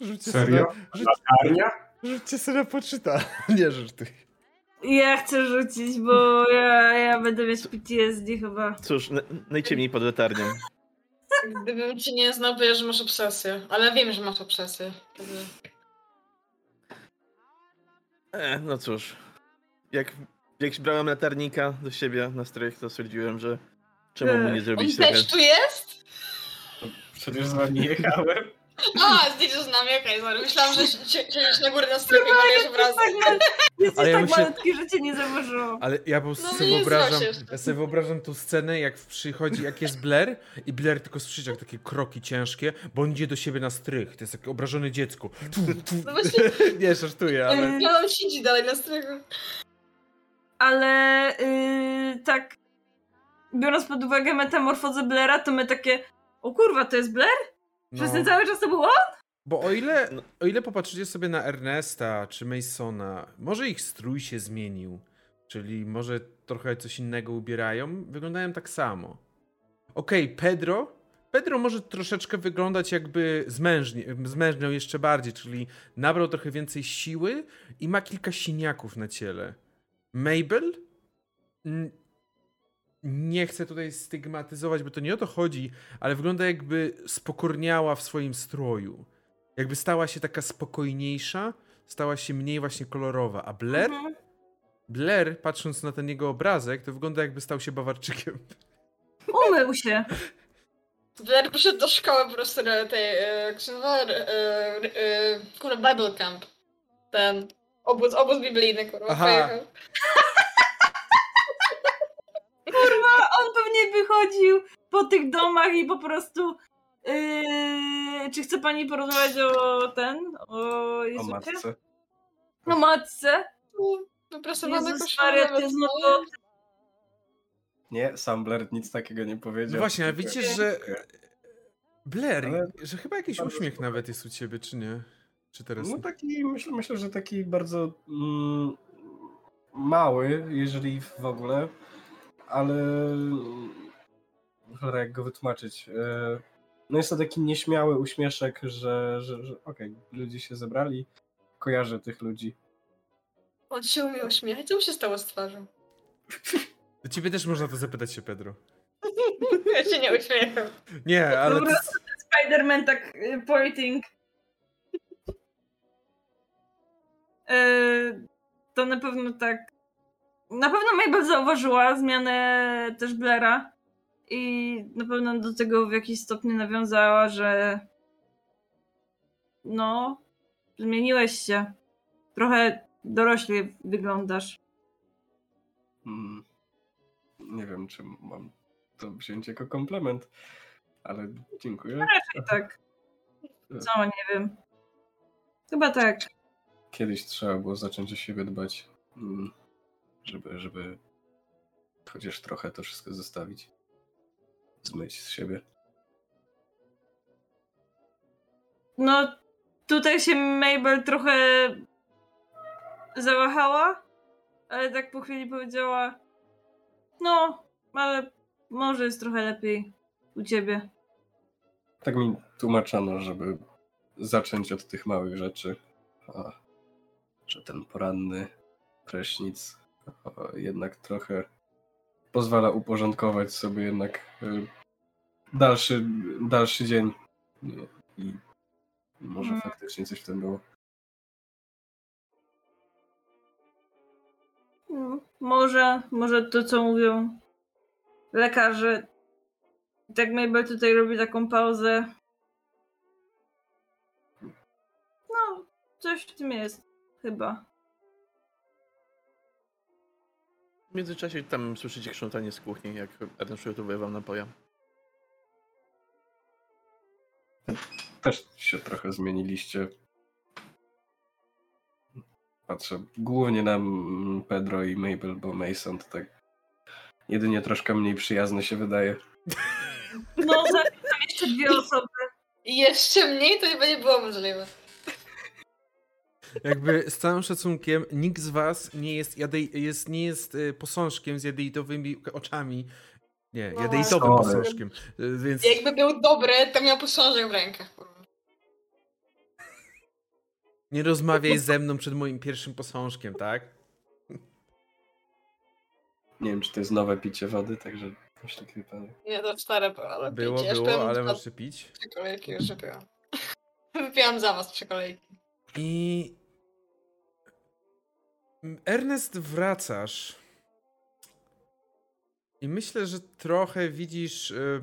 Rzućcie Serio? Sobie, rzuć, Arnia? rzućcie sobie na poczyta. Nie ty. Ja chcę rzucić, bo ja, ja będę mieć PTSD chyba. Cóż, na- najciemniej pod latarnią. Gdybym cię nie znał, to ja, że masz obsesję. Ale wiem, że masz obsesję. Także... E, no cóż, jak, jak brałem latarnika do siebie na strych, to stwierdziłem, że czemu mu nie On zrobić trochę... też tu jest? Przecież z wami jechałem. A, zdjęcie z nami, okej, sorry. Myślałam, że si- si- siedzisz na górze na strychu i malujesz. Tak, mal- jesteś Ale ja tak myślę- malutki, że cię nie zauważyło. Ale ja po prostu No, sobie nie wyobrażam, ja sobie wyobrażam tą scenę, jak przychodzi, jak jest Blair i Blair tylko słyszy jak takie kroki ciężkie, bo on idzie do siebie na strych. To jest takie obrażone dziecko. Tu, tu. No właśnie, Nie, żartuję, ale... Ja on siedzi dalej na strychu. Ale yy, tak, biorąc pod uwagę metamorfozę Blaira, to my takie, o kurwa, to jest Blair? Przez No. ten cały czas to było? Bo o ile, No. o ile popatrzycie sobie na Ernesta czy Masona, może ich strój się zmienił, czyli może trochę coś innego ubierają, wyglądają tak samo. Okej, Pedro. Pedro może troszeczkę wyglądać jakby zmężnie, zmężniał jeszcze bardziej, czyli nabrał trochę więcej siły i ma kilka siniaków na ciele. Mabel? Nie chcę tutaj stygmatyzować, bo to nie o to chodzi, ale wygląda jakby spokorniała w swoim stroju. Jakby stała się taka spokojniejsza, stała się mniej właśnie kolorowa. A Blair? Mhm. Blair, patrząc na ten jego obrazek, to wygląda jakby stał się bawarczykiem. Umył się. Blair poszedł do szkoły po prostu na tej, e, nazywa, e, e, e, kurwa, Bible Camp. Ten obóz, obóz biblijny, kurwa, Aha. pojechał. Pewnie wychodził po tych domach i po prostu. Yy, czy chce pani porozmawiać o ten? O O matce. O matce? Wyprasowane koszule, jest znowu... Nie, sam Blair nic takiego nie powiedział. No właśnie, Tylko- wiecie, że Blair, Ale- że chyba jakiś uśmiech nawet jest u ciebie, czy nie? Czy teraz No nie? taki, myślę, myślę, że taki bardzo mm, mały, jeżeli w ogóle, ale cholera, jak go wytłumaczyć. E, No jest to taki nieśmiały uśmieszek, że, że, że okej, ludzie się zebrali, kojarzę tych ludzi. On się umie uśmiechać. Co mu się stało z twarzą? Do ciebie też można to zapytać się, Pedro. Ja się nie uśmiecham. Nie, ale Dobra. to, Spider-Man tak y, pointing. Yy, to na pewno tak. Na pewno Mabel zauważyła zmianę też Blaira i na pewno do tego w jakiś stopniu nawiązała, że no, zmieniłeś się. Trochę dorośli wyglądasz. Mm, nie wiem, czy mam to wziąć jako komplement, ale dziękuję. Raczej tak. Co, nie wiem. Chyba tak. Kiedyś trzeba było zacząć o siebie dbać, mm, żeby, żeby chociaż trochę to wszystko zostawić. Zmyć z siebie. No, tutaj się Mabel trochę zawahała, ale tak po chwili powiedziała: No, ale może jest trochę lepiej u ciebie. Tak mi tłumaczono, żeby zacząć od tych małych rzeczy. A, że ten poranny prysznic jednak trochę pozwala uporządkować sobie jednak y, dalszy, dalszy dzień. I, może Mm. faktycznie coś w tym było. Mm, Może, może to, co mówią lekarze. Tak Mabel tutaj robi taką pauzę. No, coś w tym jest, chyba. W międzyczasie tam słyszycie krzątanie z kuchni, jak Ernest przygotowuje wam napoja. Też się trochę zmieniliście. Patrzę głównie na Pedro i Mabel, bo Mason to tak jedynie troszkę mniej przyjazny się wydaje. No, za tam jeszcze dwie osoby. I jeszcze mniej to nie było możliwe. Jakby z całym szacunkiem, nikt z was nie jest, jadej, jest, nie jest y, posążkiem z jadeitowymi oczami. Nie, No jadeitowym posążkiem. Y, Więc Jakby był dobry, to miał posążek w rękach. nie rozmawiaj ze mną przed moim pierwszym posążkiem, tak? Nie wiem, czy to jest nowe picie wody, także już taki wypadek. Nie, to stare, ale Było, picie. było, ale możecie pić. Trzy kolejki już wypiłam. Wypiłam za was trzy kolejki. I. Ernest, wracasz. I myślę, że trochę widzisz. y,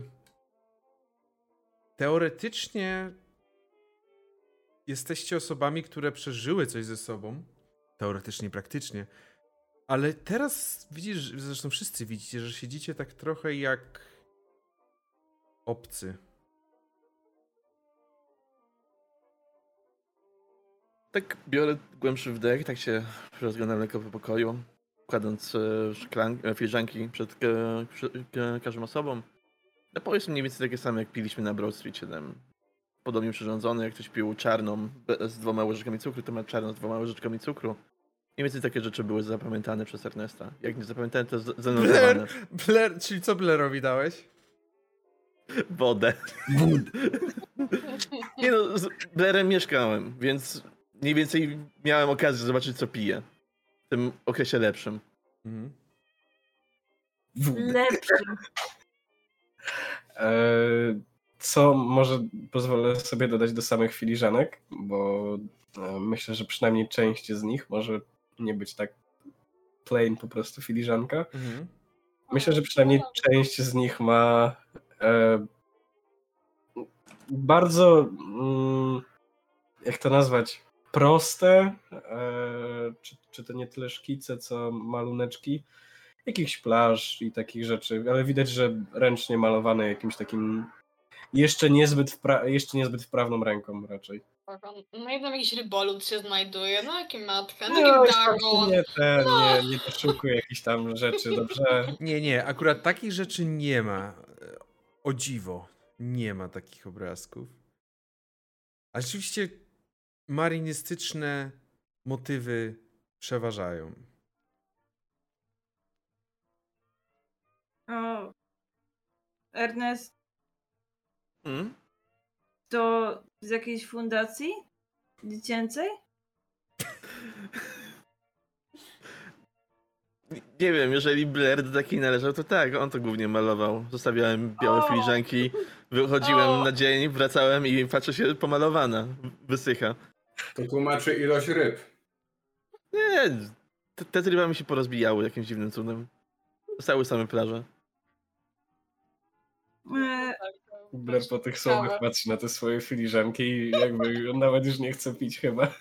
Teoretycznie jesteście osobami, które przeżyły coś ze sobą. Teoretycznie, praktycznie. Ale teraz widzisz, zresztą wszyscy widzicie, że siedzicie tak trochę jak obcy. Tak biorę głębszy wdech, tak się rozglądam lekko po pokoju, kładąc e, szklan, e, filiżanki przed, e, przed każdą osobą. Napoje są mniej więcej takie same, jak piliśmy na Broad Street 7. Podobnie przyrządzone, jak ktoś pił czarną z dwoma łyżeczkami cukru, to ma czarną z dwoma łyżeczkami cukru. Mniej więcej takie rzeczy były zapamiętane przez Ernesta. Jak nie zapamiętałem, to zanotowane. Blair, czyli co Blairowi dałeś? Wodę. Nie no, z Blairem mieszkałem, więc mniej więcej miałem okazję zobaczyć, co pije. W tym okresie lepszym. Mhm. Lepszy. E, Co może pozwolę sobie dodać do samych filiżanek, bo e, myślę, że przynajmniej część z nich może nie być tak plain po prostu filiżanka. Mhm. Myślę, że przynajmniej część z nich ma e, bardzo, mm, jak to nazwać, proste, e, czy, czy to nie tyle szkice, co maluneczki, jakichś plaż i takich rzeczy, ale widać, że ręcznie malowane jakimś takim jeszcze niezbyt, wpra- jeszcze niezbyt wprawną ręką raczej. No i tam jakiś rybolud się znajduje, no jaki matka, no No, jaki dagon. nie, ten, nie, nie doszukuj jakichś tam rzeczy, dobrze? Nie, nie, akurat takich rzeczy nie ma. E, O dziwo, nie ma takich obrazków. A rzeczywiście marynistyczne motywy przeważają. O, Ernest, Mm? to z jakiejś fundacji dziecięcej? Nie wiem, jeżeli Blair do takiej należał, to tak, on to głównie malował. Zostawiałem białe O! filiżanki, wychodziłem O! na dzień, wracałem i patrzę się pomalowana, wysycha. To tłumaczy ilość ryb. Nie, te, te ryba mi się porozbijały jakimś dziwnym cudem. Zostały same plaże. E, Blair po tych słowach patrzy na te swoje filiżanki i jakby on nawet już nie chce pić chyba.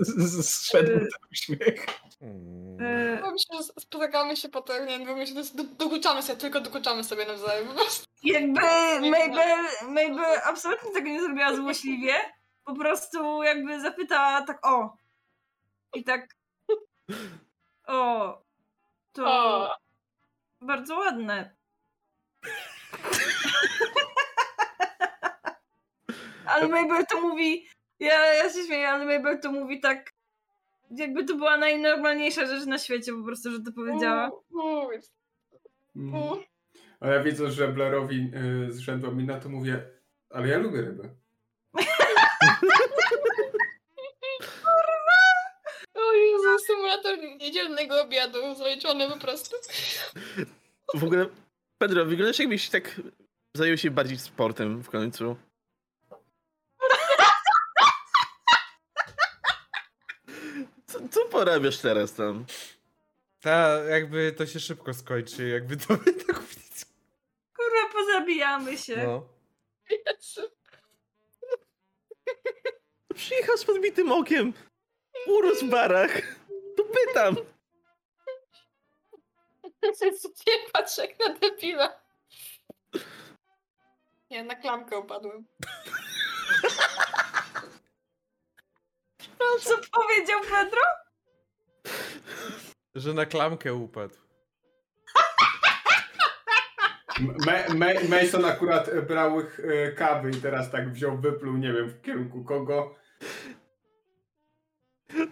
Z- Zszedł ten uśmiech. Mm. e, Bo myślę, że spotykamy się potem, nie wiem, myślę, że dokuczamy sobie, tylko dokuczamy sobie nawzajem. Jakby Mabel, Mabel absolutnie tego nie zrobiła złośliwie. Po prostu jakby zapytała tak o. I tak o. To O, bardzo ładne. Ale Mabel to mówi. Ja, ja się śmieję, ale Mabel to mówi tak. Jakby to była najnormalniejsza rzecz na świecie, po prostu, że to powiedziała. u, Mm. u. A ja widząc, że Blairowi y, zrzędła mina, to mówię, ale ja lubię ryby. O Jezu, symulator niedzielnego obiadu, zaliczony po prostu. W ogóle, Pedro, wyglądasz jakbyś tak zajął się bardziej sportem w końcu. Co, co porabiasz teraz tam? Ta, jakby to się szybko skończy, jakby to by tak. Kurwa, pozabijamy się. No. Jezu. Przyjechał z podbitym okiem. Urósł w barach. To pytam. Nie patrzę jak na debila. Nie, na klamkę upadłem. Co powiedział Pedro? Że na klamkę upadł. Ma- Ma- Mason akurat brał e, kawy i teraz tak wziął, wypluł, nie wiem, w kierunku kogo.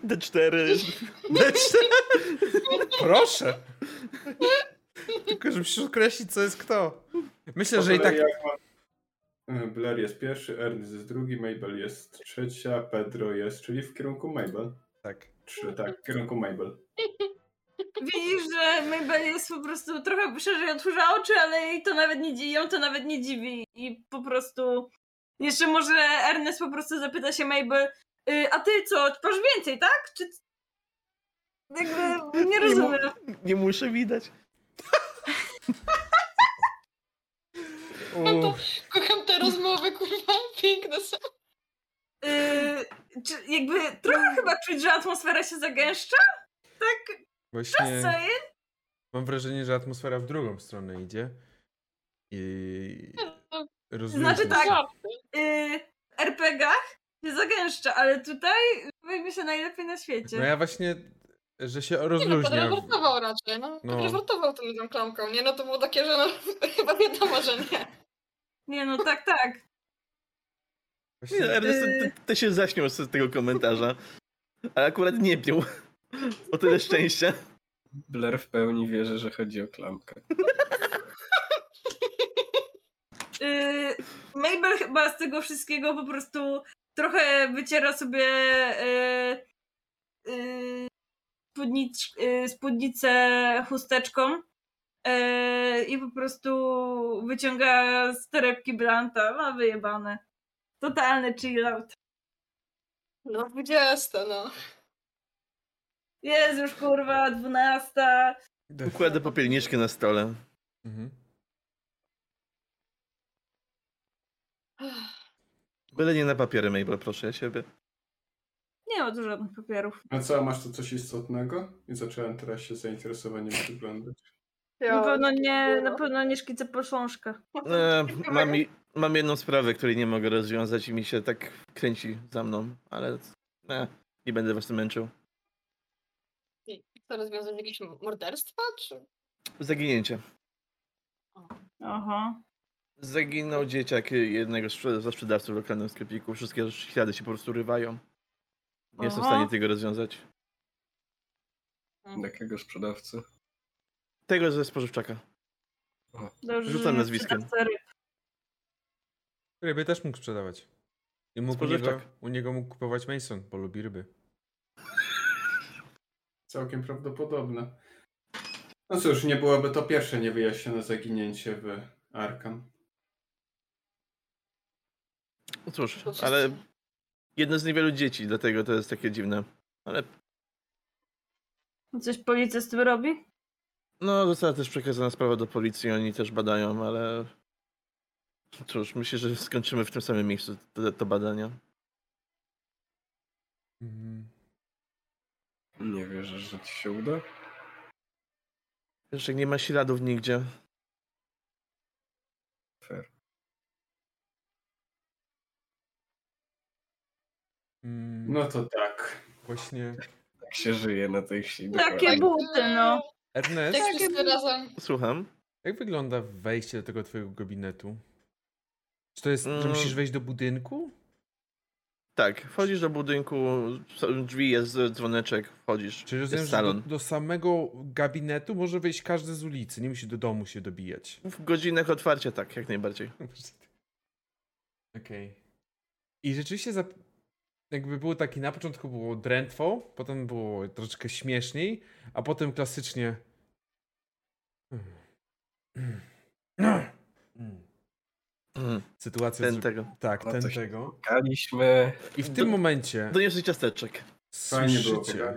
D4. Proszę! Tylko, żeby się określić, co jest kto. Myślę, że i tak. e, Blair jest pierwszy, Ernest jest drugi, Mabel jest trzecia, Pedro jest, czyli w kierunku Mabel. Tak. Trzy, tak, w kierunku Mabel. Widzisz, że Mabel jest po prostu trochę szerzej otworzyła oczy, ale jej to nawet nie dziwi, ją to nawet nie dziwi. I po prostu. Jeszcze może Ernest po prostu zapyta się Mabel, y, a ty co, masz więcej, tak? Czy. Jakby nie rozumiem. Nie muszę widać. Uff. Kocham te rozmowy, kurwa, piękne są. Y, czy jakby trochę chyba czuć, że atmosfera się zagęszcza? Tak, Właśnie mam wrażenie, że atmosfera w drugą stronę idzie. I rozluźnia Znaczy tak. y, RPGach się zagęszcza, ale tutaj wyjmie się najlepiej na świecie. No ja właśnie, że się Nie no, rozluźnia. raczej, no. No. Podreportował tym tą klamką, nie? No to było takie, że no, chyba wiadomo, że nie. Nie no, tak, tak. Właśnie, Nie, Ernest, ty, ty się zaśmiał z tego komentarza. Ale akurat nie pił. O tyle szczęścia. Blair w pełni wierzy, że chodzi o klamkę. Y, Mabel chyba z tego wszystkiego po prostu trochę wyciera sobie y, y, spódnicz, y, spódnicę chusteczką i po prostu wyciąga z torebki Blanta. Ma wyjebane. Totalny chill out. No 20, no. Jest już kurwa, dwunasta. Układę popielniczkę na stole. Mhm. Byle nie na papiery, Mabel, proszę ja siebie. Nie ma tu żadnych papierów. A co, masz tu coś istotnego? I zacząłem teraz się zainteresowaniem przyglądać. Na pewno nie, na pewno nie szkice poszążka. E, mam, i- mam jedną sprawę, której nie mogę rozwiązać i mi się tak kręci za mną, ale e, nie będę was tym męczył. Chcę rozwiązać jakieś morderstwa, czy? Zaginięcie. Aha. Zaginął dzieciak jednego ze sprzedawców w lokalnym sklepiku. Wszystkie ślady się po prostu rywają. Nie jestem w stanie tego rozwiązać. Jakiego sprzedawcy? Tego ze spożywczaka. Dobrze, Rzucam nazwiskiem. Ryby też mógł sprzedawać. I mógł u niego, u niego mógł kupować Mason, bo lubi ryby. Całkiem prawdopodobne. No cóż, nie byłoby to pierwsze niewyjaśnione zaginięcie w Arkham. No cóż, ale jedno z niewielu dzieci, dlatego to jest takie dziwne. Ale Coś policja z tym robi? no, została też przekazana sprawa do policji, oni też badają, ale cóż, myślę, że skończymy w tym samym miejscu to, to badania. Mhm. Nie wierzę, że ci się uda. Jeszcze nie ma śladów nigdzie. Mm, No to tak. Właśnie. Tak się żyje na tej wsi. Takie dokładnie. buty, no. Ernest, Tak wszyscy razem. Słucham. jak wygląda wejście do tego twojego gabinetu? Czy to jest, że Mm. musisz wejść do budynku? Tak, wchodzisz do budynku, są drzwi, jest dzwoneczek, wchodzisz, Czyli rozumiem, jest że do, salon. do samego gabinetu może wejść każdy z ulicy, nie musi do domu się dobijać. W godzinach otwarcia tak, jak najbardziej. Okej. I rzeczywiście zap... jakby było taki, na początku było drętwo, potem było troszeczkę śmieszniej, a potem klasycznie... Sytuacja... Ten z- tego. Tak, No ten tego. Kaliśmy. I w tym momencie Doniosę ciasteczek. Fajnie słyszycie,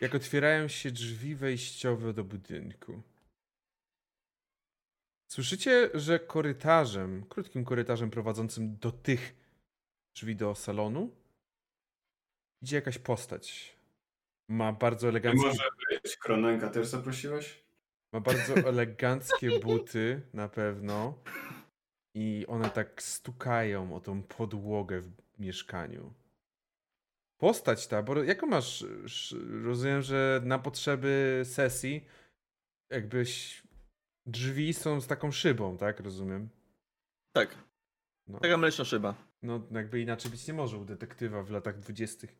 jak otwierają się drzwi wejściowe do budynku. Słyszycie, że korytarzem, krótkim korytarzem prowadzącym do tych drzwi do salonu, idzie jakaś postać. Ma bardzo Nie eleganckie, może być. Kronenka też zaprosiłeś? ma bardzo eleganckie buty na pewno. I one tak stukają o tą podłogę w mieszkaniu. Postać ta, bo jaką masz? sz- Rozumiem, że na potrzeby sesji jakbyś drzwi są z taką szybą, tak? Rozumiem. Tak, No, taka mleczna szyba. No jakby inaczej być nie może u detektywa w latach dwudziestych.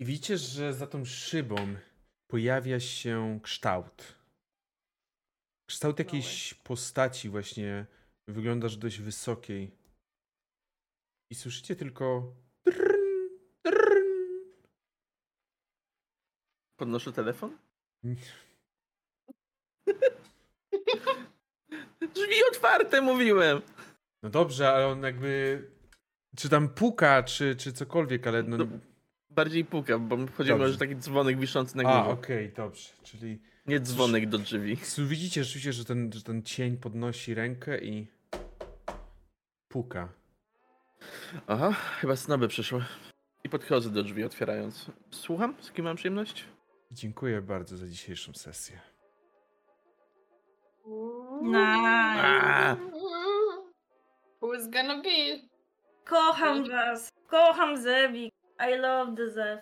I widzicie, że za tą szybą pojawia się kształt. Kształt jakiejś postaci właśnie wyglądasz dość wysokiej. I słyszycie tylko trrrn. Podnoszę telefon. Drzwi otwarte, mówiłem. No dobrze, ale on jakby czy tam puka, czy, czy cokolwiek, ale no... No, Bardziej puka, bo Dobrze. o taki dzwonek wiszący na A, górze. okej, dobrze. Czyli Nie dzwonek do drzwi. Widzicie rzeczywiście, że ten, że ten cień podnosi rękę i puka. Aha, chyba snoby przyszły. I podchodzę do drzwi, otwierając. Słucham? Z kim mam przyjemność? Dziękuję bardzo za dzisiejszą sesję. Nice. Who's gonna be? Kocham was. Kocham Zewik. I love the Zew.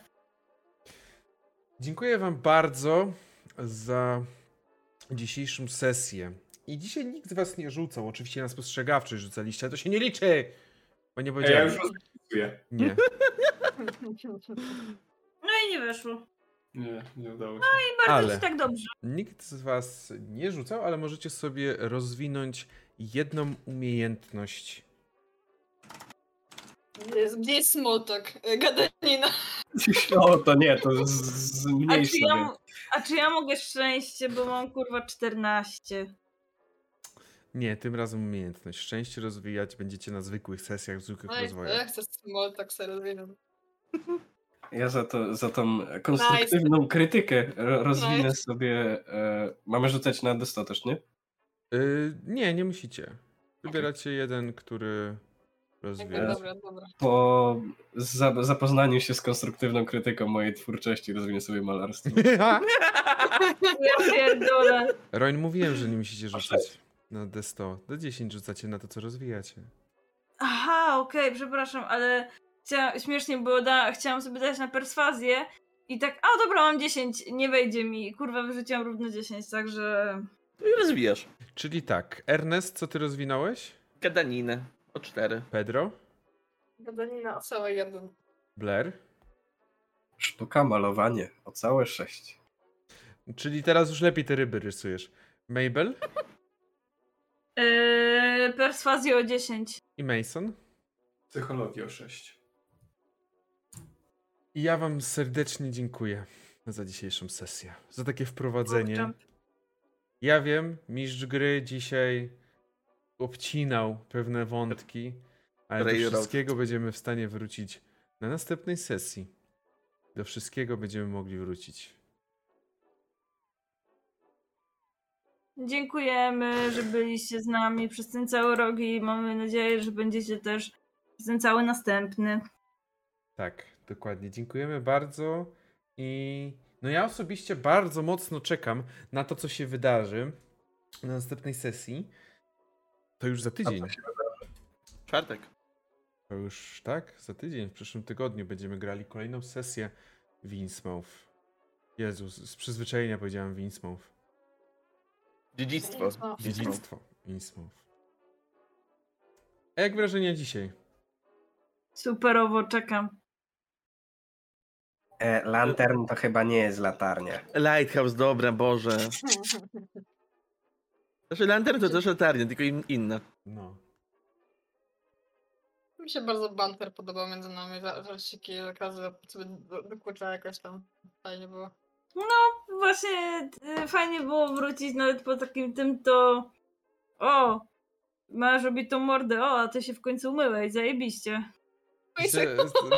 Dziękuję wam bardzo za dzisiejszą sesję. I dzisiaj nikt z was nie rzucał. Oczywiście na spostrzegawczość rzucaliście, ale to się nie liczy! Bo nie Ej, ja powiedziałem. już rozpisuję. Nie. No i nie weszło. Nie, nie udało się. I bardzo Ale- ci tak dobrze. Nikt z was nie rzucał, ale możecie sobie rozwinąć jedną umiejętność. Gdzie jest, smutok? E, Gadanina. O, to nie, to z- A zmniejsz czy, ja, a czy ja mogę szczęście, bo mam kurwa 14. Nie, tym razem umiejętność. Szczęście rozwijać będziecie na zwykłych sesjach, w zwykłych No i rozwojach. ja chcę smutok sobie rozwinąć. Ja za, to, za tą konstruktywną krytykę ro, rozwinę Nice. sobie. E, mamy rzucać na dostatecznie? Y, nie, nie musicie. Wybieracie jeden, który rozwija. dobra, dobra. Po za, zapoznaniu się z konstruktywną krytyką mojej twórczości rozwinę sobie malarstwo. Ja pierdolę. Roin, mówiłem, że nie musicie rzucać na D100. D10 rzucacie na to, co rozwijacie. Aha, okej, przepraszam, ale chcia, śmiesznie było, da, chciałam sobie dać na perswazję i tak, a dobra, mam 10, nie wejdzie mi. Kurwa, wyrzuciłam równo 10, także... I rozwijasz. Czyli tak, Ernest, co ty rozwinąłeś? Gadaninę. O cztery. Pedro? Gadanina, całe jeden. Blair? Sztuka, malowanie. O całe sześć. Czyli teraz już lepiej te ryby rysujesz. Mabel Yy, perswazję o 10. i Mason? Psychologię o 6. I ja wam serdecznie dziękuję za dzisiejszą sesję. Za takie wprowadzenie. Jump. Ja wiem, mistrz gry dzisiaj obcinał pewne wątki, ale do Railroad. wszystkiego będziemy w stanie wrócić na następnej sesji. Do wszystkiego będziemy mogli wrócić. Dziękujemy, że byliście z nami przez ten cały rok i mamy nadzieję, że będziecie też przez ten cały następny. Tak, dokładnie. Dziękujemy bardzo i no ja osobiście bardzo mocno czekam na to, co się wydarzy na następnej sesji. To już za tydzień. Czwartek. To już tak, za tydzień, w przyszłym tygodniu będziemy grali kolejną sesję w Innsmouth. Jezus, z przyzwyczajenia powiedziałem Innsmouth. Dziedzictwo. Dziedzictwo Innsmouth. A jak wrażenia dzisiaj? Superowo czekam. E, lantern to chyba nie jest latarnia. Lighthouse, dobra, Boże. Znaczy lantern to też latarnia, tylko in, inna. No. Mi się bardzo banter podobał między nami, ża- żarciki, że każdy sobie do- dokucza jakoś tam. Fajnie było. Właśnie y, fajnie było wrócić nawet po takim tym to. O! Masz obitą mordę, o, a ty się w końcu umyłeś, zajebiście. Jest-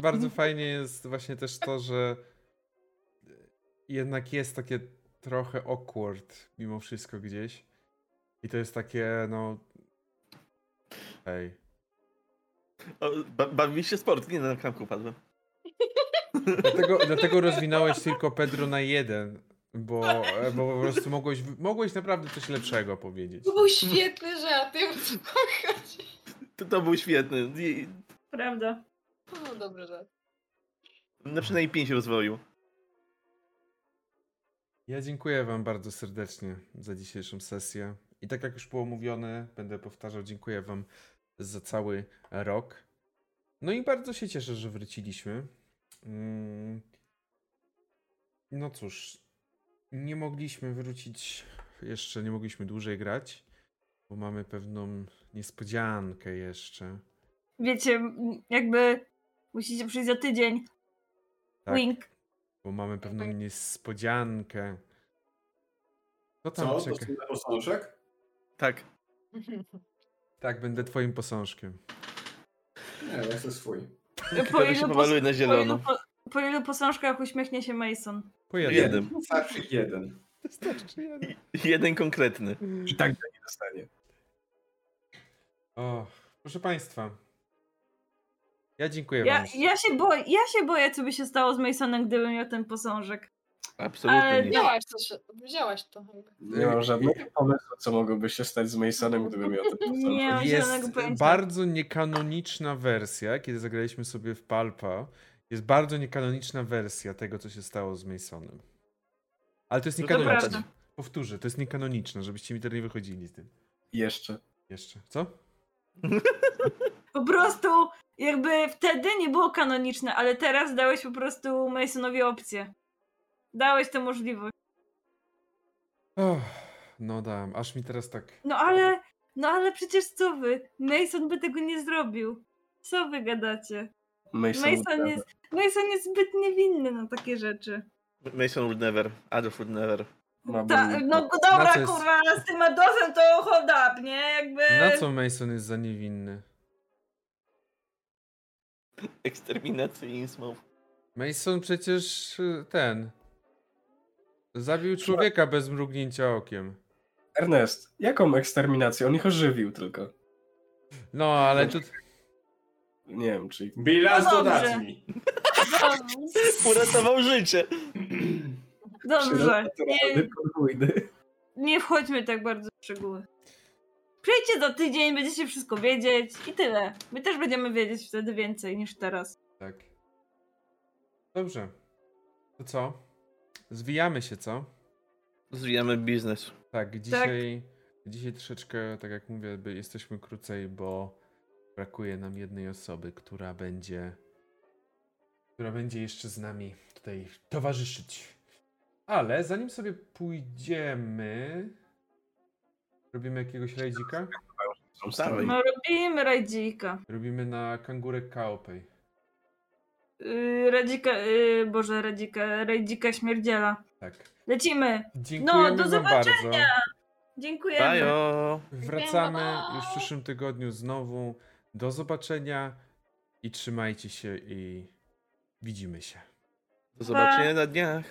bardzo fajnie jest właśnie też to, że jednak jest takie trochę awkward mimo wszystko gdzieś. I to jest takie, no. Hej. Ba bawiliście sport, nie na klamkę upadłem. Dlatego, dlatego rozwinąłeś tylko Pedro na jeden. Bo, bo po prostu mogłeś, mogłeś naprawdę coś lepszego powiedzieć. To był świetny żart, ja. To, to był świetny. Prawda. Dobry żart. Na przynajmniej pięć rozwoju. Ja dziękuję Wam bardzo serdecznie za dzisiejszą sesję. I tak jak już było mówione, będę powtarzał, dziękuję Wam za cały rok. No i bardzo się cieszę, że wróciliśmy. Mm. No cóż, nie mogliśmy wrócić, jeszcze nie mogliśmy dłużej grać, bo mamy pewną niespodziankę jeszcze. Wiecie, jakby musicie przyjść za tydzień. Tak, Wink. bo mamy pewną niespodziankę. Co tam Co? To czeka? jest posążek? Tak. Tak, będę Twoim posążkiem. Nie, ja chcę swój. Po Który się ilu, pomaluje na po, zielono. ilu, po, po ilu posążkach uśmiechnie się Mason? Po jeden. Jeden. Wystarczy jeden. Wystarczy jeden. Jeden konkretny. I tak nie dostanie. O, proszę Państwa. Ja dziękuję Ja, Wam. ja, się boję, ja się boję, co by się stało z Masonem, gdybym miał ten posążek. Absolutnie Ale nie. Widziałaś to się, widziałaś to. Nie mam żadnego pomysłu, co mogłoby się stać z Masonem, gdybym miał ten posążek. Nie mam Jest bardzo niekanoniczna wersja, kiedy zagraliśmy sobie w Palpa. Jest bardzo niekanoniczna wersja tego, co się stało z Masonem. Ale to jest No to niekanoniczne. Powtórzę, to jest niekanoniczne, żebyście mi teraz nie wychodzili z tym. Jeszcze. Jeszcze. Co? Po prostu jakby wtedy nie było kanoniczne, ale teraz dałeś po prostu Masonowi opcję. Dałeś tę możliwość. Och, no dam, aż mi teraz tak... No ale, no ale przecież co wy? Mason by tego nie zrobił. Co wy gadacie? Mason, Mason jest, Mason jest zbyt niewinny na takie rzeczy. Mason would never. Adolf would never. ma Ta, no dobra, kurwa, z tym Adolfem to hold up, nie? Jakby... Na co Mason jest za niewinny? Eksterminacyjizmów. Mason przecież y, ten... Zabił człowieka bez mrugnięcia okiem. Ernest, jaką eksterminację? On ich ożywił tylko. No, ale to... Nie wiem, czy... Bilans No dodatni. Uratował życie. Dobrze, nie, nie wchodźmy tak bardzo w szczegóły. Przyjdźcie za tydzień, będziecie wszystko wiedzieć i tyle. My też będziemy wiedzieć wtedy więcej niż teraz. Tak. Dobrze. To co? Zwijamy się, co? Zwijamy biznes. Tak, dzisiaj, dzisiaj troszeczkę, tak jak mówię, by jesteśmy krócej, bo brakuje nam jednej osoby, która będzie, która będzie jeszcze z nami tutaj towarzyszyć. Ale zanim sobie pójdziemy, robimy jakiegoś rajdzika? Są Dawaj. No robimy rajdzika. Robimy na kangurek Kaopej. Yy, radzika, yy, boże, radzika, rajdzika śmierdziela. Tak. Lecimy. Dziękujemy No, do wam bardzo. Dziękujemy. Bajo. Wracamy Dziękujemy. już w przyszłym tygodniu znowu. Do zobaczenia i trzymajcie się i widzimy się. Do zobaczenia na dniach.